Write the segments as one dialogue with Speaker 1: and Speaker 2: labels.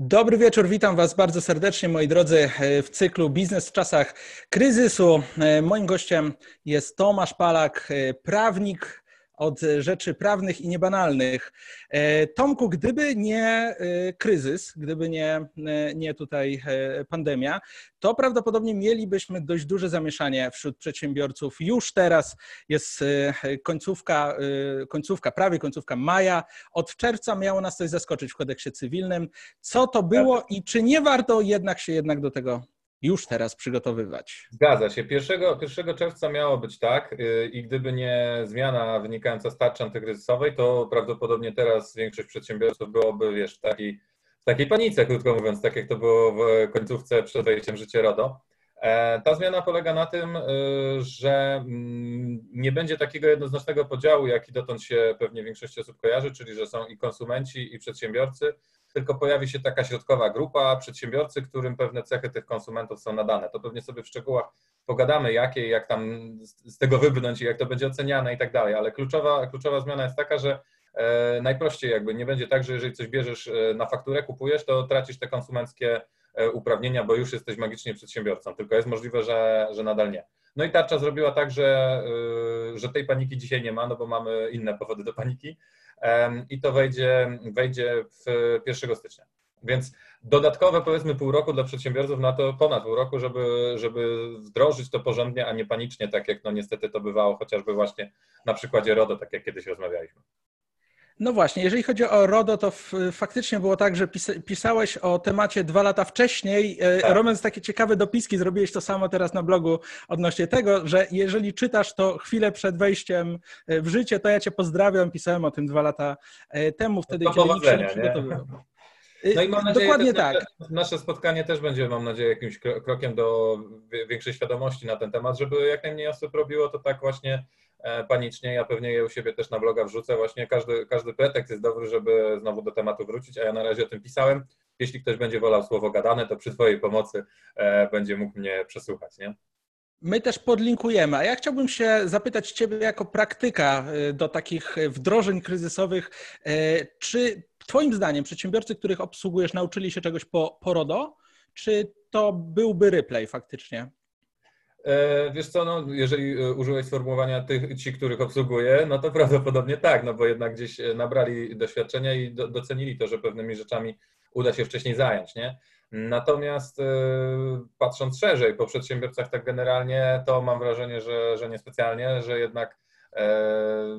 Speaker 1: Dobry wieczór, witam Was bardzo serdecznie, moi drodzy, w cyklu Biznes w czasach kryzysu. Moim gościem jest Tomasz Palak, prawnik, od rzeczy prawnych i niebanalnych. E, Tomku, gdyby nie e, kryzys, gdyby nie, e, nie tutaj pandemia, to prawdopodobnie mielibyśmy dość duże zamieszanie wśród przedsiębiorców. Już teraz jest końcówka, końcówka, prawie końcówka maja. Od czerwca miało nas coś zaskoczyć w kodeksie cywilnym. Co to było i czy nie warto jednak się jednak do tego już teraz przygotowywać.
Speaker 2: Zgadza się. 1, 1 czerwca miało być tak y, i gdyby nie zmiana wynikająca z tarczy antykryzysowej, to prawdopodobnie teraz większość przedsiębiorców byłoby wiesz, w, takiej, w takiej panice, krótko mówiąc, tak jak to było w końcówce przed wejściem w życie RODO. E, ta zmiana polega na tym, y, że mm, nie będzie takiego jednoznacznego podziału, jaki dotąd się pewnie większości osób kojarzy, czyli że są i konsumenci, i przedsiębiorcy, tylko pojawi się taka środkowa grupa przedsiębiorcy, którym pewne cechy tych konsumentów są nadane. To pewnie sobie w szczegółach pogadamy, jakie, jak tam z tego wybrnąć i jak to będzie oceniane i tak dalej, ale kluczowa, kluczowa zmiana jest taka, że e, najprościej jakby nie będzie tak, że jeżeli coś bierzesz e, na fakturę, kupujesz, to tracisz te konsumenckie e, uprawnienia, bo już jesteś magicznie przedsiębiorcą, tylko jest możliwe, że, że nadal nie. No i tarcza zrobiła tak, że, że tej paniki dzisiaj nie ma, no bo mamy inne powody do paniki, i to wejdzie, wejdzie w 1 stycznia. Więc dodatkowe powiedzmy pół roku dla przedsiębiorców na to ponad pół roku, żeby, żeby wdrożyć to porządnie, a nie panicznie, tak jak no niestety to bywało chociażby właśnie na przykładzie RODO, tak jak kiedyś rozmawialiśmy.
Speaker 1: No właśnie, jeżeli chodzi o RODO, to faktycznie było tak, że pisałeś o temacie dwa lata wcześniej, e, tak. robiąc takie ciekawe dopiski, zrobiłeś to samo teraz na blogu odnośnie tego, że jeżeli czytasz to chwilę przed wejściem e, w życie, to ja cię pozdrawiam, pisałem o tym dwa lata e, temu, wtedy
Speaker 2: no kiedy nikt się nie przygotowywał. No i mam nadzieję, Dokładnie tak. Nasze, spotkanie też będzie, mam nadzieję, jakimś krokiem do większej świadomości na ten temat, żeby jak najmniej osób robiło to tak właśnie panicznie. Ja pewnie je u siebie też na bloga wrzucę. Właśnie każdy, każdy pretekst jest dobry, żeby znowu do tematu wrócić, a ja na razie o tym pisałem. Jeśli ktoś będzie wolał słowo gadane, to przy Twojej pomocy e, będzie mógł mnie przesłuchać, nie?
Speaker 1: My też podlinkujemy, a ja chciałbym się zapytać Ciebie jako praktyka e, do takich wdrożeń kryzysowych, czy Twoim zdaniem przedsiębiorcy, których obsługujesz, nauczyli się czegoś po, po RODO, czy to byłby replay faktycznie?
Speaker 2: E, wiesz co, no, jeżeli e, użyłeś sformułowania tych, ci, których obsługuję, no to prawdopodobnie tak, no bo jednak gdzieś e, nabrali doświadczenia i do, docenili to, że pewnymi rzeczami uda się wcześniej zająć, nie? Natomiast patrząc szerzej po przedsiębiorcach tak generalnie, to mam wrażenie, że, że niespecjalnie, że jednak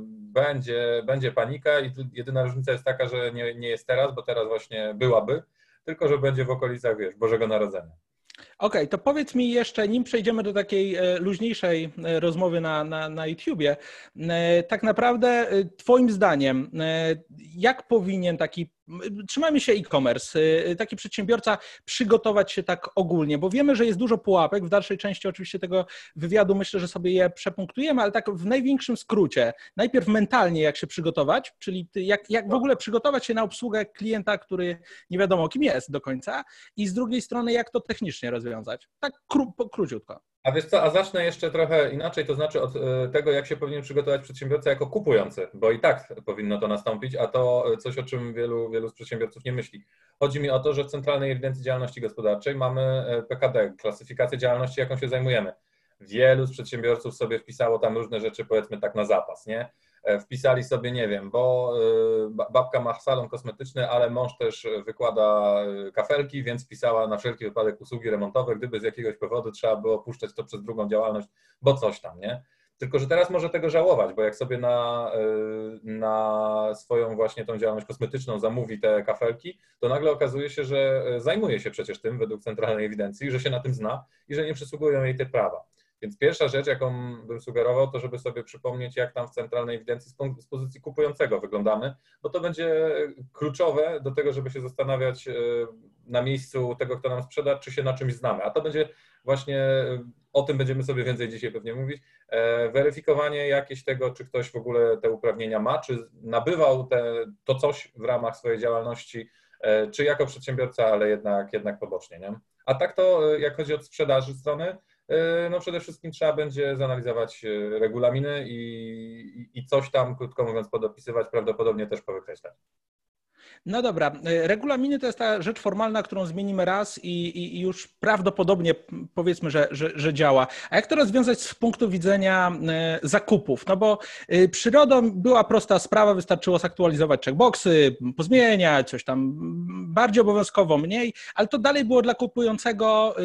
Speaker 2: będzie, będzie panika i jedyna różnica jest taka, że nie, nie jest teraz, bo teraz właśnie byłaby, tylko że będzie w okolicach, wiesz, Bożego Narodzenia.
Speaker 1: Okej, okay, to powiedz mi jeszcze, nim przejdziemy do takiej e, luźniejszej e, rozmowy na, na, na YouTubie, e, tak naprawdę Twoim zdaniem, jak powinien taki trzymajmy się e-commerce, taki przedsiębiorca przygotować się tak ogólnie, bo wiemy, że jest dużo pułapek. W dalszej części oczywiście tego wywiadu myślę, że sobie je przepunktujemy, ale tak w największym skrócie. Najpierw mentalnie jak się przygotować, czyli jak, jak w ogóle przygotować się na obsługę klienta, który nie wiadomo kim jest do końca i z drugiej strony jak to technicznie rozwiązać. Tak kró, króciutko.
Speaker 2: A wiesz co, a zacznę jeszcze trochę inaczej, to znaczy od e, tego, jak się powinien przygotować przedsiębiorca jako kupujący, bo i tak powinno to nastąpić, a to coś, o czym wielu, wielu z przedsiębiorców nie myśli. Chodzi mi o to, że w Centralnej Ewidencji Działalności Gospodarczej mamy e, PKD, klasyfikację działalności, jaką się zajmujemy. Wielu z przedsiębiorców sobie wpisało tam różne rzeczy, powiedzmy tak na zapas, nie? E, wpisali sobie, nie wiem, bo e, babka ma salon kosmetyczny, ale mąż też wykłada e, kafelki, więc wpisała na wszelki wypadek usługi remontowe, gdyby z jakiegoś powodu trzeba było puszczać to przez drugą działalność, bo coś tam, nie? Tylko, że teraz może tego żałować, bo jak sobie na, na swoją właśnie tą działalność kosmetyczną zamówi te kafelki, to nagle okazuje się, że zajmuje się przecież tym według centralnej ewidencji, że się na tym zna i że nie przysługują jej te prawa. Więc pierwsza rzecz, jaką bym sugerował, to żeby sobie przypomnieć, jak tam w centralnej ewidencji z pozycji kupującego wyglądamy, bo to będzie kluczowe do tego, żeby się zastanawiać e, na miejscu tego, kto nam sprzeda, czy się na czymś znamy. A to będzie właśnie, o tym będziemy sobie więcej dzisiaj pewnie mówić, e, weryfikowanie jakieś tego, czy ktoś w ogóle te uprawnienia ma, czy nabywał te, to coś w ramach swojej działalności, e, czy jako przedsiębiorca, ale jednak, jednak pobocznie. Nie? A tak to, jak chodzi o sprzedaży strony, E, no przede wszystkim trzeba będzie zanalizować e, regulaminy i, i coś tam, krótko mówiąc, podopisywać, prawdopodobnie też powykreślać.
Speaker 1: No dobra, regulaminy to jest ta rzecz formalna, którą zmienimy raz i, i, już prawdopodobnie powiedzmy, że, że, że, działa. A jak to rozwiązać z punktu widzenia e, zakupów? No bo e, przyrodą była prosta sprawa, wystarczyło zaktualizować checkboxy, pozmieniać, coś tam bardziej obowiązkowo, mniej, ale to dalej było dla kupującego e,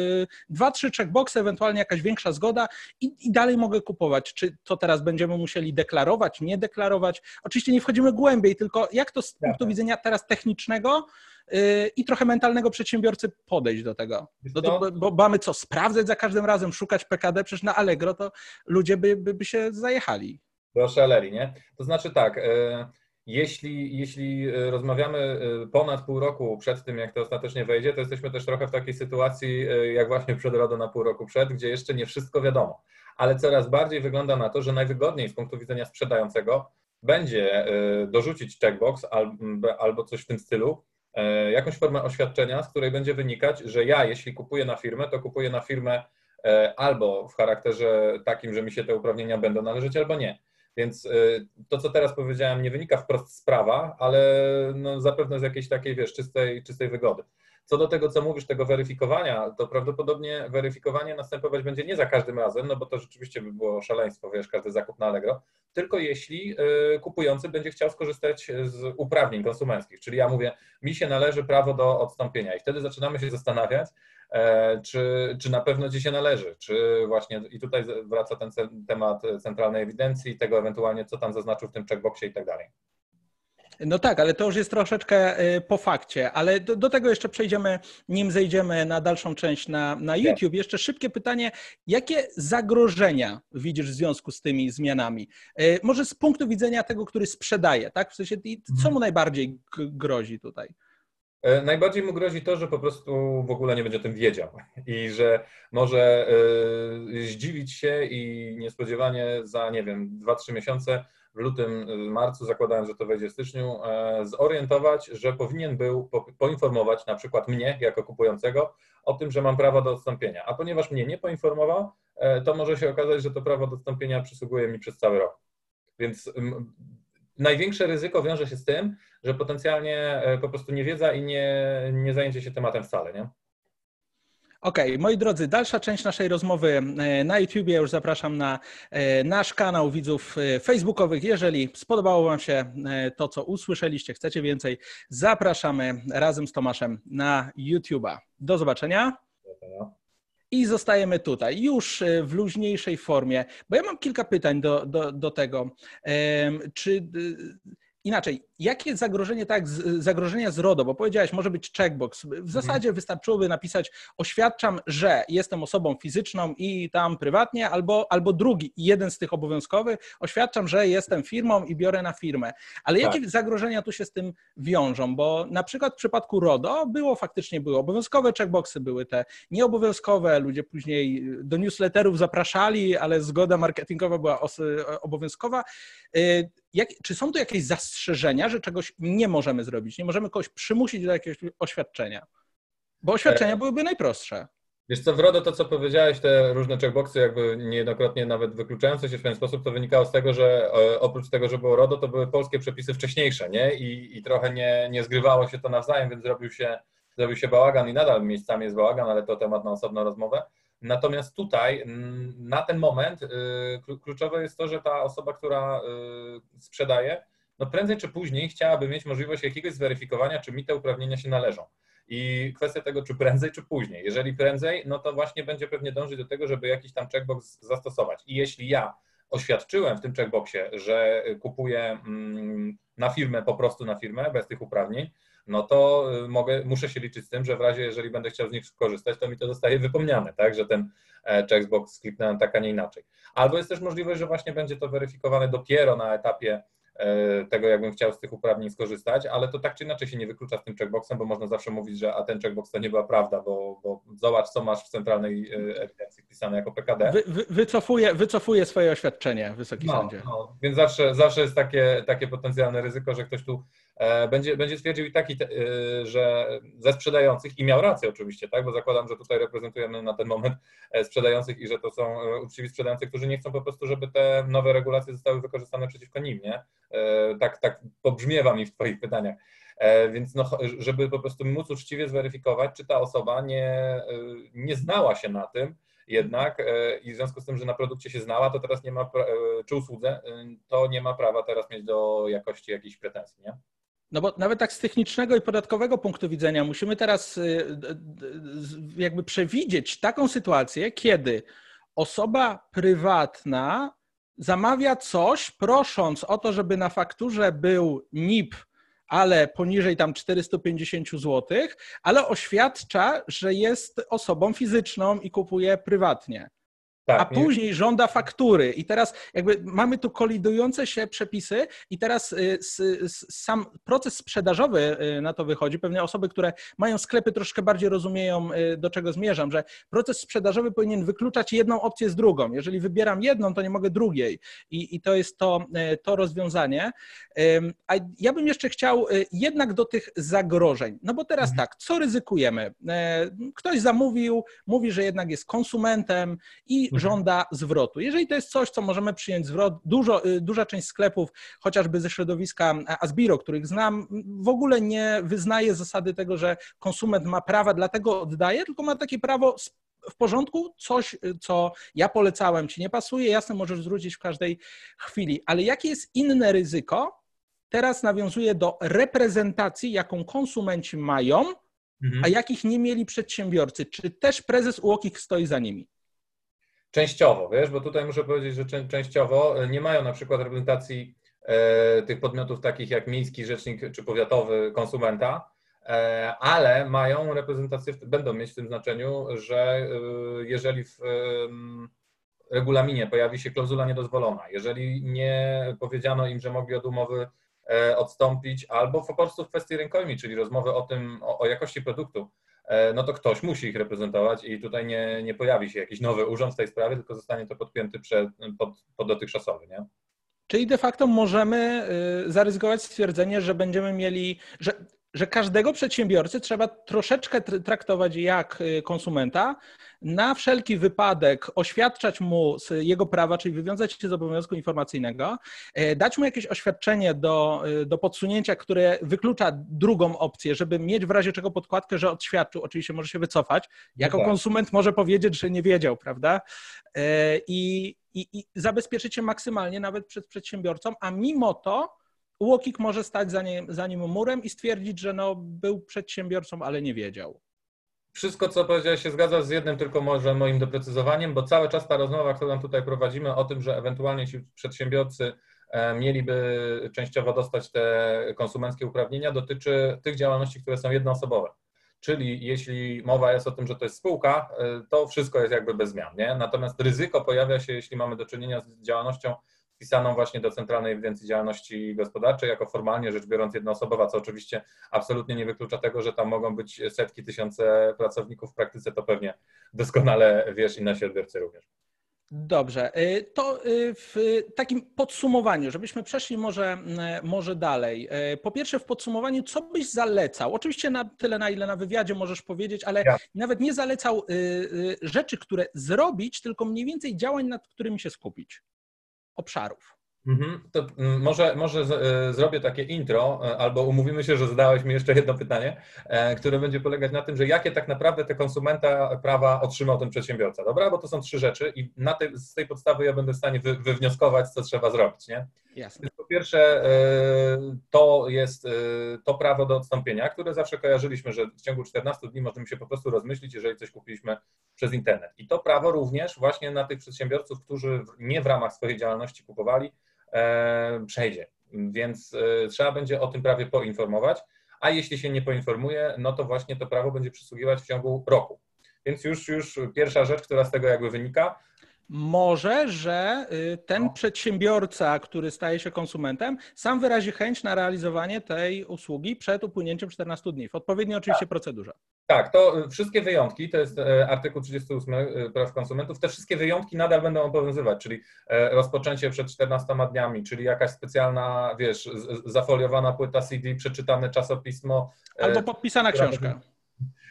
Speaker 1: dwa, trzy checkboxy, ewentualnie jakaś większa zgoda i, i dalej mogę kupować. Czy to teraz będziemy musieli deklarować, nie deklarować? Oczywiście nie wchodzimy głębiej, tylko jak to z punktu widzenia teraz technicznego yy, i trochę mentalnego przedsiębiorcy podejść do tego? No to, bo, bo mamy co, sprawdzać za każdym razem, szukać PKD, przecież na Allegro to ludzie by, by, by się zajechali.
Speaker 2: Oszaleli, nie? To znaczy tak, yy, jeśli, jeśli yy, rozmawiamy ponad pół roku przed tym, jak to ostatecznie wejdzie, to jesteśmy też trochę w takiej sytuacji, jak właśnie przed RODO na pół roku przed, gdzie jeszcze nie wszystko wiadomo. Ale coraz bardziej wygląda na to, że najwygodniej z punktu widzenia sprzedającego będzie e, dorzucić checkbox albo coś w tym stylu, e, jakąś formę oświadczenia, z której będzie wynikać, że ja, jeśli kupuję na firmę, to kupuję na firmę e, albo w charakterze takim, że mi się te uprawnienia będą należeć, albo nie. Więc to, co teraz powiedziałem, nie wynika wprost z prawa, ale no zapewne z jakiejś takiej, wiesz, czystej, czystej wygody. Co do tego, co mówisz, tego weryfikowania, to prawdopodobnie weryfikowanie następować będzie nie za każdym razem, no bo to rzeczywiście by było szaleństwo, wiesz, każdy zakup na Allegro, tylko jeśli y, kupujący będzie chciał skorzystać z uprawnień konsumenckich. Czyli ja mówię, mi się należy prawo do odstąpienia i wtedy zaczynamy się zastanawiać, e, czy, czy na pewno ci się należy, czy właśnie i tutaj wraca ten temat centralnej ewidencji, tego ewentualnie, co tam zaznaczył w tym checkboxie i tak dalej.
Speaker 1: No tak, ale to już jest troszeczkę y, po fakcie, ale do, do, tego jeszcze przejdziemy, nim zejdziemy na dalszą część na, na YouTube. Jeszcze szybkie pytanie, jakie zagrożenia widzisz w związku z tymi zmianami? Y, może z punktu widzenia tego, który sprzedaje, tak? W sensie, co mu mhm. najbardziej grozi tutaj?
Speaker 2: E, najbardziej mu grozi to, że po prostu w ogóle nie będzie o tym wiedział i że może y, zdziwić się i niespodziewanie za, nie wiem, 2-3 miesiące w lutym, marcu, zakładając, że to wejdzie w styczniu, e, zorientować, że powinien był poinformować na przykład mnie jako kupującego o tym, że mam prawo do odstąpienia. A ponieważ mnie nie poinformował, e, to może się okazać, że to prawo do odstąpienia przysługuje mi przez cały rok. Więc największe ryzyko wiąże się z tym, że potencjalnie e, po prostu niewiedza i nie, nie zajęcie się tematem wcale, nie?
Speaker 1: Okej, okay, moi drodzy, dalsza część naszej rozmowy e, na YouTube. Ja już zapraszam na e, nasz kanał widzów e, facebookowych. Jeżeli spodobało Wam się to, co usłyszeliście, chcecie więcej, zapraszamy razem z Tomaszem na YouTube'a. Do zobaczenia. I zostajemy tutaj, już w luźniejszej formie, bo ja mam kilka pytań do, do, do tego. Czy inaczej, jakie zagrożenie, tak, zagrożenia z RODO, bo powiedziałeś, może być checkbox. W mhm. zasadzie wystarczyłoby napisać, oświadczam, że jestem osobą fizyczną i tam prywatnie, albo, albo drugi, jeden z tych obowiązkowych, oświadczam, że jestem firmą i biorę na firmę. Ale jakie tak. zagrożenia tu się z tym wiążą? Bo na przykład w przypadku RODO było faktycznie, były obowiązkowe checkboxy, były te nieobowiązkowe, ludzie później do newsletterów zapraszali, ale zgoda marketingowa była obowiązkowa. Jak, czy są tu jakieś zastrzeżenia, że czegoś nie możemy zrobić? Nie możemy kogoś przymusić do jakiegoś oświadczenia? Bo oświadczenia e, byłyby najprostsze.
Speaker 2: Wiesz co, w RODO to, co powiedziałeś, te różne checkboxy jakby niejednokrotnie nawet wykluczające się w ten sposób, to wynikało z tego, że e, oprócz tego, że było RODO, to były polskie przepisy wcześniejsze, nie? I, i trochę nie, nie zgrywało się to nawzajem, więc zrobił się, zrobił się bałagan i nadal miejscami jest bałagan, ale to temat na osobną rozmowę. Natomiast tutaj na ten moment y, kluczowe jest to, że ta osoba, która y, sprzedaje, no prędzej czy później chciałaby mieć możliwość jakiegoś zweryfikowania, czy mi te uprawnienia się należą. I kwestia tego, czy prędzej, czy później. Jeżeli prędzej, no to właśnie będzie pewnie dążyć do tego, żeby jakiś tam checkbox zastosować. I jeśli ja oświadczyłem w tym checkboxie, że kupuję mm, na firmę, po prostu na firmę, bez tych uprawnień, no to y, mogę, muszę się liczyć z tym, że w razie, jeżeli będę chciał z nich skorzystać, to mi to zostaje wypomniane, tak, że ten e, checkbox kliknąłem tak, a nie inaczej. Albo jest też możliwość, że właśnie będzie to weryfikowane dopiero na etapie e, tego, jakbym chciał z tych uprawnień skorzystać, ale to tak czy inaczej się nie wyklucza z tym checkboxem, bo można zawsze mówić, że a ten checkbox to nie była prawda, bo, bo zobacz, co masz w centralnej e, ewidencji wpisane jako PKD. Wy,
Speaker 1: wy, wycofuje, wycofuje swoje oświadczenie, Wysoki
Speaker 2: no,
Speaker 1: Sądzie.
Speaker 2: No, więc zawsze, zawsze jest takie, takie potencjalne ryzyko, że ktoś tu będzie, będzie stwierdził i taki, e, że ze sprzedających, i miał rację oczywiście, tak, bo zakładam, że tutaj reprezentujemy na ten moment e, sprzedających i że to są uczciwi sprzedający, którzy nie chcą po prostu, żeby te nowe regulacje zostały wykorzystane przeciwko nim, nie? Tak, tak pobrzmiewa mi w Twoich pytaniach. Więc no, żeby po prostu móc uczciwie zweryfikować, czy ta osoba nie, nie znała się na tym, jednak i w związku z tym, że na produkcie się znała, to teraz nie ma, czy usłudze, to nie ma prawa teraz mieć do jakości jakichś pretensji, nie?
Speaker 1: No bo nawet tak z technicznego i podatkowego punktu widzenia musimy teraz y, jakby przewidzieć taką sytuację, kiedy osoba prywatna zamawia coś, prosząc o to, żeby na fakturze był NIP, ale poniżej tam 450 zł, ale oświadcza, że jest osobą fizyczną i kupuje prywatnie. Tak, a później żąda faktury. I teraz jakby mamy tu kolidujące się przepisy i teraz y, sam proces sprzedażowy y, na to wychodzi. Pewnie osoby, które mają sklepy troszkę bardziej rozumieją, y, do czego zmierzam, że proces sprzedażowy powinien wykluczać jedną opcję z drugą. Jeżeli wybieram jedną, to nie mogę drugiej. I, i to jest to, to rozwiązanie. A ja bym jeszcze chciał jednak do tych zagrożeń. No bo teraz mhm. tak, co ryzykujemy? Ktoś zamówił, mówi, że jednak jest konsumentem i. żąda zwrotu. Jeżeli to jest coś, co możemy przyjąć zwrot, dużo, y, duża część sklepów, chociażby ze środowiska Asbiro, których znam, w ogóle nie wyznaje zasady tego, że konsument ma prawa, dlatego oddaje, tylko ma takie prawo w porządku, coś, y, co ja polecałem, ci nie pasuje, jasne, możesz zwrócić w każdej chwili. Ale jakie jest inne ryzyko? Teraz nawiązuje do reprezentacji, jaką konsumenci mają, mhm. a jakich nie mieli przedsiębiorcy. Czy też prezes UOKiK stoi za nimi?
Speaker 2: Częściowo, wiesz, bo tutaj muszę powiedzieć, że częściowo e, nie mają na przykład reprezentacji e, tych podmiotów takich jak miejski rzecznik czy powiatowy konsumenta, e, ale mają reprezentację, będą mieć w tym znaczeniu, że jeżeli w regulaminie pojawi się klauzula niedozwolona, jeżeli nie powiedziano im, że mogli od umowy odstąpić, albo po prostu w kwestii rękojmi, czyli rozmowy o tym, o, o jakości produktu, E, no to ktoś musi ich reprezentować i tutaj nie, nie pojawi się jakiś nowy urząd w tej sprawie, tylko zostanie to podpięty przed, pod, pod dotychczasowy, nie?
Speaker 1: Czyli de facto możemy y, zaryzykować stwierdzenie, że będziemy mieli, że że każdego przedsiębiorcy trzeba troszeczkę traktować jak y, konsumenta, na wszelki wypadek oświadczać mu jego prawa, czyli wywiązać się z obowiązku informacyjnego, e, dać mu jakieś oświadczenie do, y, do podsunięcia, które wyklucza drugą opcję, żeby mieć w razie czego podkładkę, że odświadczył, oczywiście może się wycofać. Jako tak. konsument może powiedzieć, że nie wiedział, prawda? E, I, i, i zabezpieczyć się maksymalnie nawet przed przedsiębiorcą, a mimo to UOKiK może stać za nim, za nim murem i stwierdzić, że no, był przedsiębiorcą, ale nie wiedział.
Speaker 2: Wszystko, co powiedziałeś, się zgadza z jednym tylko może moim doprecyzowaniem, bo cały czas ta rozmowa, którą tutaj prowadzimy o tym, że ewentualnie ci przedsiębiorcy e, mieliby częściowo dostać te konsumenckie uprawnienia, dotyczy tych działalności, które są jednoosobowe. Czyli jeśli mowa jest o tym, że to jest spółka, e, to wszystko jest jakby bez zmian. Nie? Natomiast ryzyko pojawia się, jeśli mamy do czynienia z działalnością wpisaną właśnie do Centralnej Ewidencji Działalności Gospodarczej jako formalnie rzecz biorąc jednoosobowa, co oczywiście absolutnie nie wyklucza tego, że tam mogą być setki, tysiące pracowników w praktyce, to pewnie doskonale wiesz i nasi odbiorcy również.
Speaker 1: Dobrze, y, to y, w takim podsumowaniu, żebyśmy przeszli może, y, może dalej. Po pierwsze, w podsumowaniu, co byś zalecał? Oczywiście na tyle, na ile na wywiadzie możesz powiedzieć, ale ja. nawet nie zalecał rzeczy, które zrobić, tylko mniej więcej działań, nad którymi się skupić obszarów.
Speaker 2: Mhm. To mm, może, może e, zrobię takie intro, e, albo umówimy się, że zadałeś mi jeszcze jedno pytanie, e, które będzie polegać na tym, że jakie tak naprawdę te konsumenta prawa otrzymał ten przedsiębiorca, dobra? Bo to są trzy rzeczy i na tej, z tej podstawy ja będę w stanie wy, wywnioskować, co trzeba zrobić, nie?
Speaker 1: Jasne.
Speaker 2: Po pierwsze, to jest to prawo do odstąpienia, które zawsze kojarzyliśmy, że w ciągu 14 dni możemy się po prostu rozmyślić, jeżeli coś kupiliśmy przez internet. I to prawo również właśnie na tych przedsiębiorców, którzy nie w ramach swojej działalności kupowali, E, przejdzie. Więc e, trzeba będzie o tym prawie poinformować, a jeśli się nie poinformuje, no to właśnie to prawo będzie przysługiwać w ciągu roku. Więc już, już pierwsza rzecz, która z tego jakby wynika,
Speaker 1: może, że y, ten no. przedsiębiorca, który staje się konsumentem, sam wyrazi chęć na realizowanie tej usługi przed upłynięciem 14 dni, w odpowiedniej oczywiście tak. procedurze.
Speaker 2: Tak, to wszystkie wyjątki, to jest e, artykuł 38 e, praw konsumentów, te wszystkie wyjątki nadal będą obowiązywać, czyli e, rozpoczęcie przed 14 dniami, czyli jakaś specjalna, wiesz, zafoliowana płyta CD, przeczytane czasopismo.
Speaker 1: Albo podpisana książka.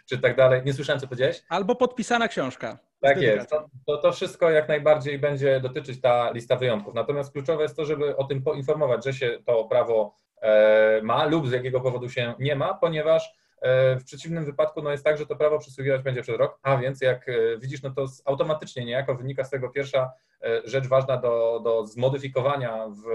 Speaker 2: Czy tak dalej. Nie słyszałem, co powiedziałeś?
Speaker 1: Albo podpisana książka.
Speaker 2: Tak jest. To, to, to, wszystko jak najbardziej będzie dotyczyć ta lista wyjątków. Natomiast kluczowe jest to, żeby o tym poinformować, że się to prawo ma lub z jakiego powodu się nie ma, ponieważ w przeciwnym wypadku no jest tak, że to prawo przysługiwać będzie przez rok, a więc jak widzisz, no to automatycznie niejako wynika z tego pierwsza rzecz ważna do, do zmodyfikowania w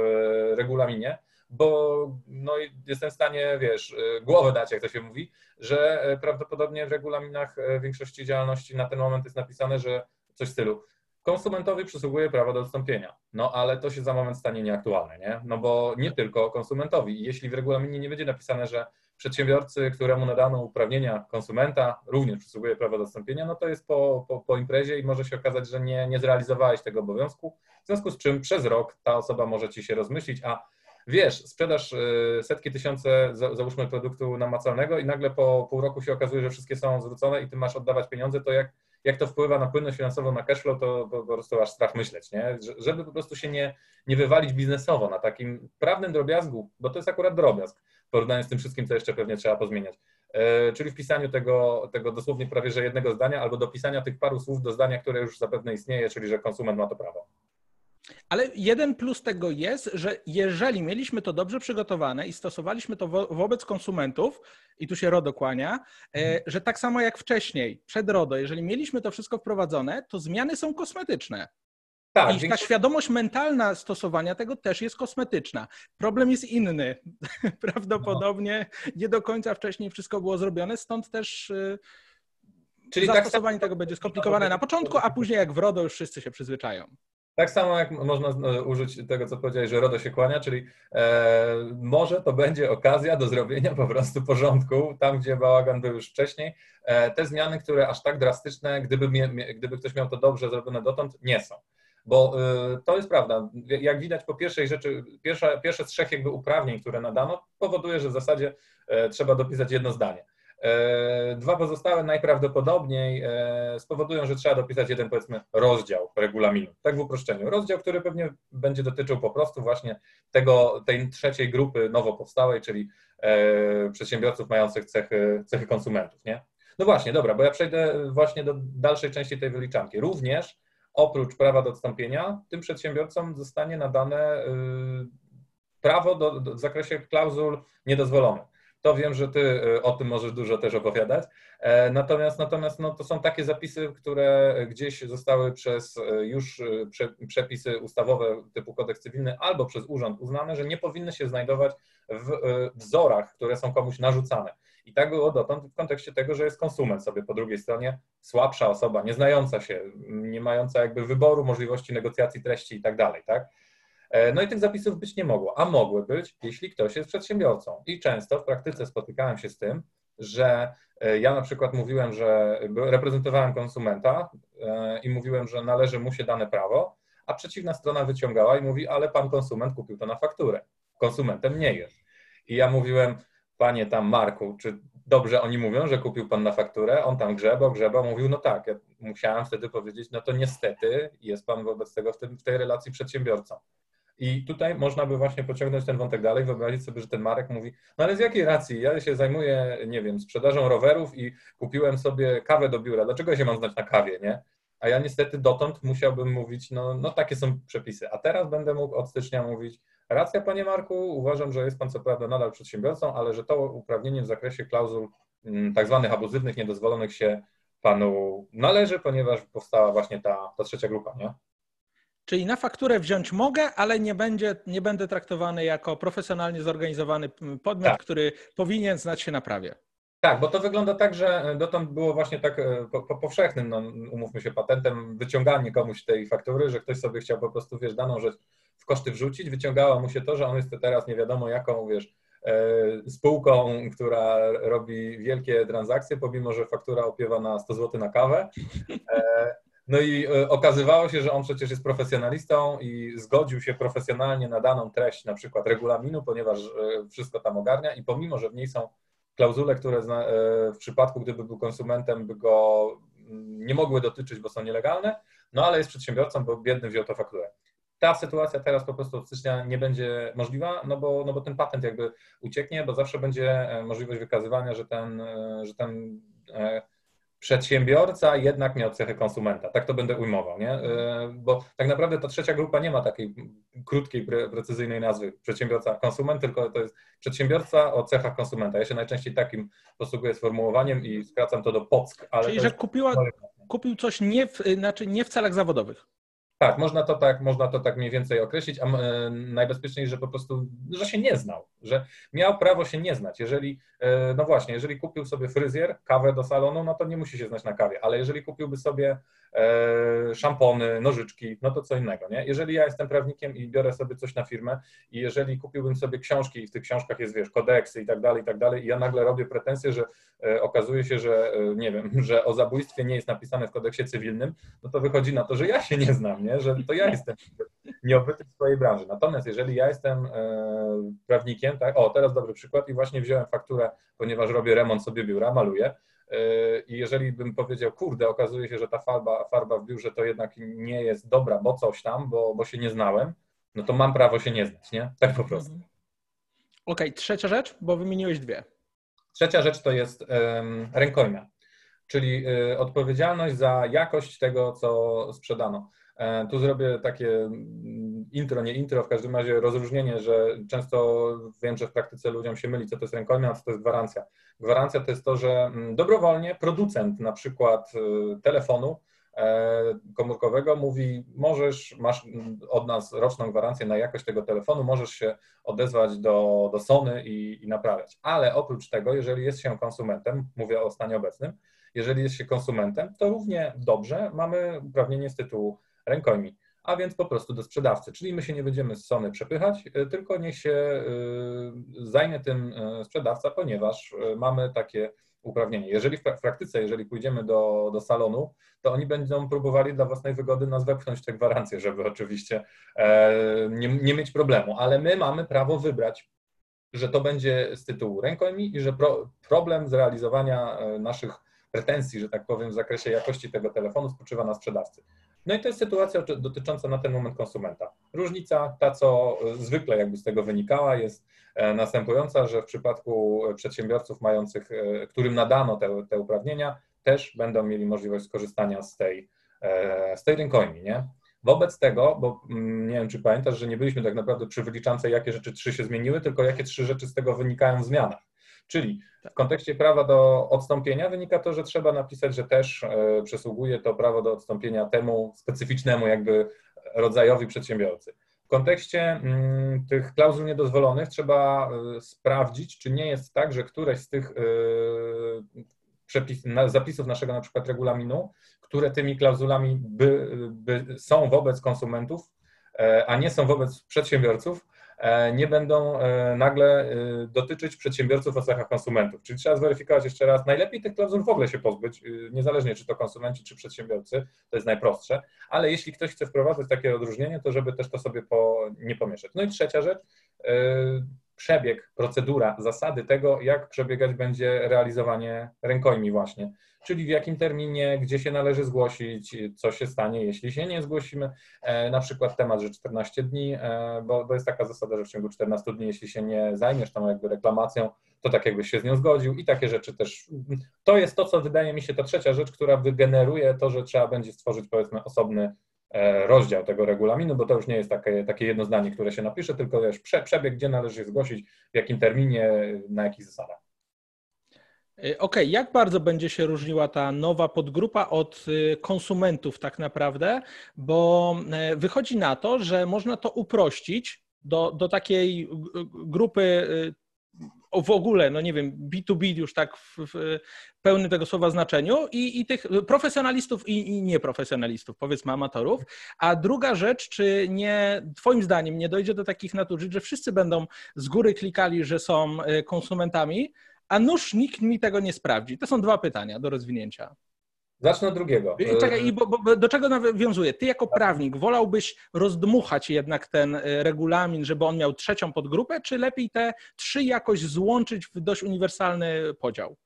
Speaker 2: regulaminie, bo no, jestem w stanie, wiesz, y, głowę dać, jak to się mówi, że e, prawdopodobnie w regulaminach e, większości działalności na ten moment jest napisane, że coś w stylu konsumentowi przysługuje prawo do odstąpienia. No ale to się za moment stanie nieaktualne, nie? No bo nie tylko konsumentowi. Jeśli w regulaminie nie będzie napisane, że przedsiębiorcy, któremu nadano uprawnienia konsumenta, również przysługuje prawo do odstąpienia, no to jest po, po, po imprezie i może się okazać, że nie, nie zrealizowałeś tego obowiązku, w związku z czym przez rok ta osoba może ci się rozmyślić, a wiesz, sprzedasz y, setki tysiące, załóżmy, produktu namacalnego i nagle po pół roku się okazuje, że wszystkie są zwrócone i ty masz oddawać pieniądze, to jak, jak to wpływa na płynność finansową, na cashflow, to po prostu aż strach myśleć, nie? Żeby po prostu się nie, nie wywalić biznesowo na takim prawnym drobiazgu, bo to jest akurat drobiazg w porównaniu z tym wszystkim, co jeszcze pewnie trzeba pozmieniać. E, czyli w pisaniu tego, tego dosłownie prawie że jednego zdania, albo dopisania tych paru słów do zdania, które już zapewne istnieje, czyli że konsument ma to prawo.
Speaker 1: Ale jeden plus tego jest, że jeżeli mieliśmy to dobrze przygotowane i stosowaliśmy to wo wobec konsumentów, i tu się RODO kłania, e, mhm. że tak samo jak wcześniej, przed RODO, jeżeli mieliśmy to wszystko wprowadzone, to zmiany są kosmetyczne. Tak, I ta świadomość mentalna stosowania tego też jest kosmetyczna. Problem jest inny. Prawdopodobnie no. nie do końca wcześniej wszystko było zrobione, stąd też y, Czyli tak zastosowanie tak, tego będzie skomplikowane na początku, a później jak w RODO już wszyscy się przyzwyczają.
Speaker 2: Tak samo jak można e, użyć tego, co powiedziałeś, że RODO się kłania, czyli e, może to będzie okazja do zrobienia po prostu porządku tam, gdzie bałagan był już wcześniej. E, te zmiany, które aż tak drastyczne, gdyby, gdyby ktoś miał to dobrze zrobione dotąd, nie są. Bo e, to jest prawda. Jak widać po pierwszej rzeczy, pierwsza, pierwsze z trzech jakby uprawnień, które nadano, powoduje, że w zasadzie e, trzeba dopisać jedno zdanie. E, dwa pozostałe najprawdopodobniej e, spowodują, że trzeba dopisać jeden, powiedzmy, rozdział regulaminu. Tak w uproszczeniu. Rozdział, który pewnie będzie dotyczył po prostu właśnie tego, tej trzeciej grupy nowo powstałej, czyli e, przedsiębiorców mających cechy, cechy konsumentów. Nie? No właśnie, dobra, bo ja przejdę właśnie do dalszej części tej wyliczanki. Również oprócz prawa do odstąpienia, tym przedsiębiorcom zostanie nadane prawo do, do w zakresie klauzul niedozwolonych to wiem, że ty y, o tym możesz dużo też opowiadać. E, natomiast, natomiast no, to są takie zapisy, które gdzieś zostały przez y, już y, przepisy ustawowe typu kodeks cywilny albo przez urząd uznane, że nie powinny się znajdować w wzorach, które są komuś narzucane. I tak było dotąd w kontekście tego, że jest konsument sobie po drugiej stronie, słabsza osoba, nie znająca się, nie mająca jakby wyboru, możliwości negocjacji treści i tak dalej, tak? E, no i tych zapisów być nie mogło, a mogły być, jeśli ktoś jest przedsiębiorcą. I często w praktyce spotykałem się z tym, że e, ja na przykład mówiłem, że reprezentowałem konsumenta e, i mówiłem, że należy mu się dane prawo, a przeciwna strona wyciągała i mówi, ale pan konsument kupił to na fakturę. Konsumentem nie jest. I ja mówiłem, panie tam Marku, czy dobrze oni mówią, że kupił pan na fakturę? On tam grzebał, grzebał, mówił, no tak. Ja musiałem wtedy powiedzieć, no to niestety jest pan wobec tego w, tym, w tej relacji przedsiębiorcą. I tutaj można by właśnie pociągnąć ten wątek dalej, wyobrazić sobie, że ten Marek mówi, no ale z jakiej racji? Ja się zajmuję, nie wiem, sprzedażą rowerów i kupiłem sobie kawę do biura. Dlaczego ja się mam znać na kawie, nie? A ja niestety dotąd musiałbym mówić, no, no takie są przepisy. A teraz będę mógł od stycznia mówić, racja panie Marku, uważam, że jest pan co prawda nadal przedsiębiorcą, ale że to uprawnienie w zakresie klauzul mm, tak zwanych abuzywnych, niedozwolonych się panu należy, ponieważ powstała właśnie ta, ta trzecia grupa, nie?
Speaker 1: Czyli na fakturę wziąć mogę, ale nie, będzie, nie będę traktowany jako profesjonalnie zorganizowany podmiot, tak. który powinien znać się na prawie.
Speaker 2: Tak, bo to wygląda tak, że dotąd było właśnie tak e, po, po powszechnym, no, umówmy się, patentem wyciąganie komuś tej faktury, że ktoś sobie chciał po prostu, wiesz, daną rzecz w koszty wrzucić, wyciągało mu się to, że on jest teraz nie wiadomo jaką, wiesz, e, spółką, która robi wielkie transakcje, pomimo, że faktura opiewa na 100 zł na kawę. No i e, okazywało się, że on przecież jest profesjonalistą i zgodził się profesjonalnie na daną treść, na przykład regulaminu, ponieważ e, wszystko tam ogarnia i pomimo, że w niej są klauzule, które e, w przypadku, gdyby był konsumentem, by go mm, nie mogły dotyczyć, bo są nielegalne, no ale jest przedsiębiorcą, bo biedny wziął to fakturę. Ta sytuacja teraz po prostu od stycznia nie będzie możliwa, no bo, no bo ten patent jakby ucieknie, bo zawsze będzie możliwość wykazywania, że ten, że ten przedsiębiorca jednak miał cechy konsumenta. Tak to będę ujmował, nie? E, bo tak naprawdę ta trzecia grupa nie ma takiej krótkiej, precyzyjnej nazwy przedsiębiorca konsument, tylko to jest przedsiębiorca o cechach konsumenta. Ja się najczęściej takim posługuję sformułowaniem i skracam to do POCK.
Speaker 1: Ale Czyli, że kupiła, kupił coś nie w, znaczy nie w celach zawodowych.
Speaker 2: Tak, można to tak, można to tak mniej więcej określić, a e, najbezpieczniej, że po prostu, że się nie znał, że miał prawo się nie znać. Jeżeli, e, no właśnie, jeżeli kupił sobie fryzjer, kawę do salonu, no to nie musi się znać na kawie, ale jeżeli kupiłby sobie szampony, nożyczki, no to co innego, nie? Jeżeli ja jestem prawnikiem i biorę sobie coś na firmę i jeżeli kupiłbym sobie książki i w tych książkach jest, wiesz, kodeksy i tak dalej, i tak dalej i ja nagle robię pretensje, że e, okazuje się, że e, nie wiem, że o zabójstwie nie jest napisane w kodeksie cywilnym, no to wychodzi na to, że ja się nie znam, nie? Że to ja jestem nieobyty w swojej branży. Natomiast jeżeli ja jestem prawnikiem, tak, o, teraz dobry przykład i właśnie wziąłem fakturę, ponieważ robię remont sobie biura, maluję, i jeżeli bym powiedział, kurde, okazuje się, że ta farba, farba w biurze to jednak nie jest dobra, bo coś tam, bo, bo się nie znałem, no to mam prawo się nie znać, nie? Tak po prostu. Mhm.
Speaker 1: Okej, okay, trzecia rzecz, bo wymieniłeś dwie.
Speaker 2: Trzecia rzecz to jest um, rękojmia, czyli y, odpowiedzialność za jakość tego, co sprzedano. E, tu zrobię takie mm, intro, nie intro, w każdym razie rozróżnienie, że często wiem, że w praktyce ludziom się myli, co to jest rękojmia, a co to jest gwarancja. Gwarancja to jest to, że mm, dobrowolnie producent na przykład y, telefonu e, komórkowego mówi, możesz, masz mm, od nas roczną gwarancję na jakość tego telefonu, możesz się odezwać do, do Sony i, i naprawiać. Ale oprócz tego, jeżeli jest się konsumentem, mówię o stanie obecnym, jeżeli jest się konsumentem, to równie dobrze mamy uprawnienie z tytułu rękojmi, a więc po prostu do sprzedawcy. Czyli my się nie będziemy z Sony przepychać, y, tylko niech się y, zajmie tym y, sprzedawca, ponieważ mamy takie uprawnienie. Jeżeli w praktyce, jeżeli pójdziemy do, do salonu, to oni będą próbowali dla własnej wygody nas wepchnąć te gwarancje, żeby oczywiście e, nie, nie mieć problemu, ale my mamy prawo wybrać, że to będzie z tytułu rękojmi i że pro, problem zrealizowania e, naszych pretensji, że tak powiem, w zakresie jakości tego telefonu spoczywa na sprzedawcy. No i to jest sytuacja dotycząca na ten moment konsumenta. Różnica, ta co zwykle jakby z tego wynikała, jest e, następująca, że w przypadku przedsiębiorców mających, e, którym nadano te, te uprawnienia, też będą mieli możliwość skorzystania z tej, e, z tej rękojmi, nie? Wobec tego, bo mm, nie wiem, czy pamiętasz, że nie byliśmy tak naprawdę przy wyliczance, jakie rzeczy trzy się zmieniły, tylko jakie trzy rzeczy z tego wynikają w zmianach. Czyli w kontekście prawa do odstąpienia wynika to, że trzeba napisać, że też e, przysługuje to prawo do odstąpienia temu specyficznemu jakby rodzajowi przedsiębiorcy. W kontekście mm, tych klauzul niedozwolonych trzeba e, sprawdzić, czy nie jest tak, że któreś z tych e, przepis, zapisów naszego na przykład regulaminu, które tymi klauzulami by, by są wobec konsumentów, a nie są wobec przedsiębiorców, nie będą e, nagle e, dotyczyć przedsiębiorców o cechach konsumentów. Czyli trzeba zweryfikować jeszcze raz, najlepiej tych klauzul w ogóle się pozbyć, niezależnie czy to konsumenci, czy przedsiębiorcy, to jest najprostsze, ale jeśli ktoś chce wprowadzać takie odróżnienie, to żeby też to sobie po, nie pomieszać. No i trzecia rzecz, przebieg, procedura, zasady tego, jak przebiegać będzie realizowanie rękojmi właśnie czyli w jakim terminie, gdzie się należy zgłosić, co się stanie, jeśli się nie zgłosimy. E, na przykład temat, że 14 dni, e, bo, bo jest taka zasada, że w ciągu 14 dni, jeśli się nie zajmiesz tą jakby reklamacją, to tak jakbyś się z nią zgodził i takie rzeczy też. To jest to, co wydaje mi się ta trzecia rzecz, która wygeneruje to, że trzeba będzie stworzyć powiedzmy osobny e, rozdział tego regulaminu, bo to już nie jest takie, takie jedno zdanie, które się napisze, tylko wiesz, przebieg, gdzie należy się zgłosić, w jakim terminie, na jakich zasadach.
Speaker 1: Y, okej, okay. jak bardzo będzie się różniła ta nowa podgrupa od y, konsumentów tak naprawdę? Bo y, wychodzi na to, że można to uprościć do, do takiej grupy w ogóle, no nie wiem, B2B już tak w, w pełnym tego słowa znaczeniu i, i tych profesjonalistów i, i, nieprofesjonalistów, powiedzmy amatorów. A druga rzecz, czy nie, twoim zdaniem nie dojdzie do takich nadużyć, że wszyscy będą z góry klikali, że są konsumentami, a nuż nikt mi tego nie sprawdzi? To są dwa pytania do rozwinięcia.
Speaker 2: Zacznę od drugiego.
Speaker 1: Czekaj, bo, bo, do czego nawiązuję? Ty jako prawnik wolałbyś rozdmuchać jednak ten e, regulamin, żeby on miał trzecią podgrupę, czy lepiej te trzy jakoś złączyć w dość uniwersalny podział?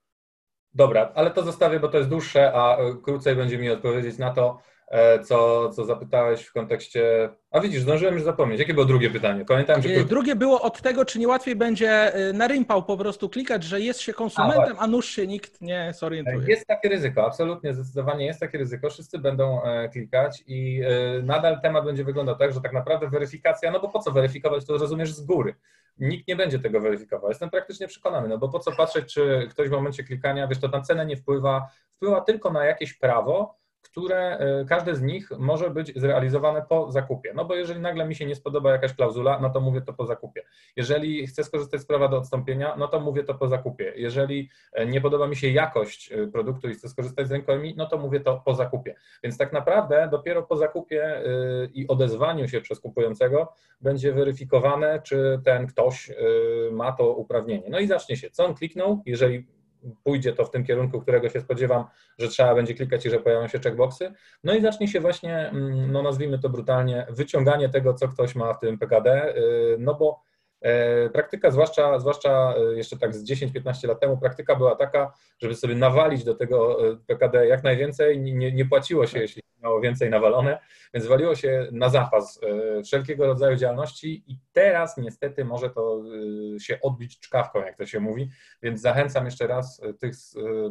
Speaker 2: Dobra, ale to zostawię, bo to jest dłuższe, a e, krócej będzie mi odpowiedzieć na to. E, co, co zapytałeś w kontekście. A widzisz, zdążyłem już zapomnieć. Jakie było drugie pytanie? Pamiętam, że.
Speaker 1: E, drugie było od tego, czy nie łatwiej będzie e, na rympał po prostu klikać, że jest się konsumentem, a, a nuż się nikt nie zorientuje.
Speaker 2: Jest takie ryzyko, absolutnie, zdecydowanie jest takie ryzyko. Wszyscy będą klikać i nadal temat będzie wyglądał tak, że tak naprawdę weryfikacja, no bo po co weryfikować, to rozumiesz z góry. Nikt nie będzie tego weryfikował. Jestem praktycznie przekonany, no bo po co patrzeć, czy ktoś w momencie klikania, wiesz, to na cenę nie wpływa, wpływa tylko na jakieś prawo, które e, każde z nich może być zrealizowane po zakupie. No bo jeżeli nagle mi się nie spodoba jakaś klauzula, no to mówię to po zakupie. Jeżeli chcę skorzystać z prawa do odstąpienia, no to mówię to po zakupie. Jeżeli e, nie podoba mi się jakość e, produktu i chcę skorzystać z rękojmi, no to mówię to po zakupie. Więc tak naprawdę dopiero po zakupie i odezwaniu się przez kupującego będzie weryfikowane, czy ten ktoś ma to uprawnienie. No i zacznie się, co on kliknął, jeżeli pójdzie to w tym kierunku, którego się spodziewam, że trzeba będzie klikać i że pojawią się checkboxy. No i zacznie się właśnie, mm, no nazwijmy to brutalnie, wyciąganie tego, co ktoś ma w tym PKD, y, no bo e, Praktyka, zwłaszcza, zwłaszcza e, jeszcze tak z 10-15 lat temu, praktyka była taka, żeby sobie nawalić do tego e, PKD jak najwięcej. Nie, nie płaciło się, jeśli miało więcej nawalone, więc waliło się na zapas e, wszelkiego rodzaju działalności i teraz niestety może to e, się odbić czkawką, jak to się mówi, więc zachęcam jeszcze raz e, tych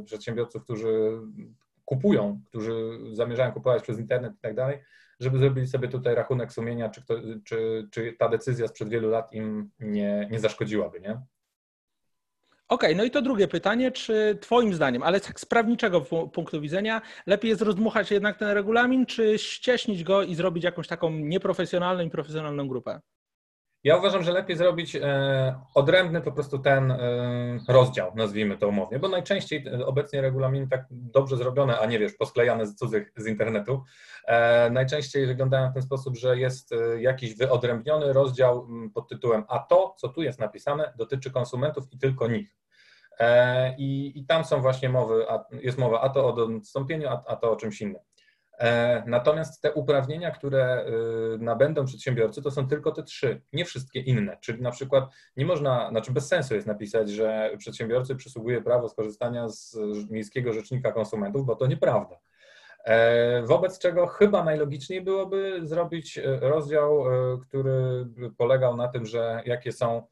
Speaker 2: przedsiębiorców, którzy kupują, którzy zamierzają kupować przez internet i tak dalej, żeby zrobili sobie tutaj rachunek sumienia, czy, kto, czy, czy ta decyzja sprzed wielu lat im nie, nie zaszkodziłaby, nie?
Speaker 1: Okej, okay, no i to drugie pytanie, czy Twoim zdaniem, ale tak z prawniczego punktu widzenia, lepiej jest rozdmuchać jednak ten regulamin, czy ścieśnić go i zrobić jakąś taką nieprofesjonalną i profesjonalną grupę?
Speaker 2: Ja uważam, że lepiej zrobić e, odrębny po prostu ten e, rozdział, nazwijmy to umownie, bo najczęściej obecnie regulaminy tak dobrze zrobione, a nie wiesz, posklejane z cudzych z internetu, e, najczęściej wyglądają w ten sposób, że jest jakiś wyodrębniony rozdział pod tytułem a to, co tu jest napisane, dotyczy konsumentów i tylko nich. I, i tam są właśnie mowy, jest mowa a to o odstąpieniu, a, a to o czymś innym. E, natomiast te uprawnienia, które y, nabędą przedsiębiorcy, to są tylko te trzy, nie wszystkie inne. Czyli na przykład nie można, znaczy bez sensu jest napisać, że przedsiębiorcy przysługuje prawo skorzystania z Miejskiego Rzecznika Konsumentów, bo to nieprawda. E, wobec czego chyba najlogiczniej byłoby zrobić e, rozdział, który polegał na tym, że jakie są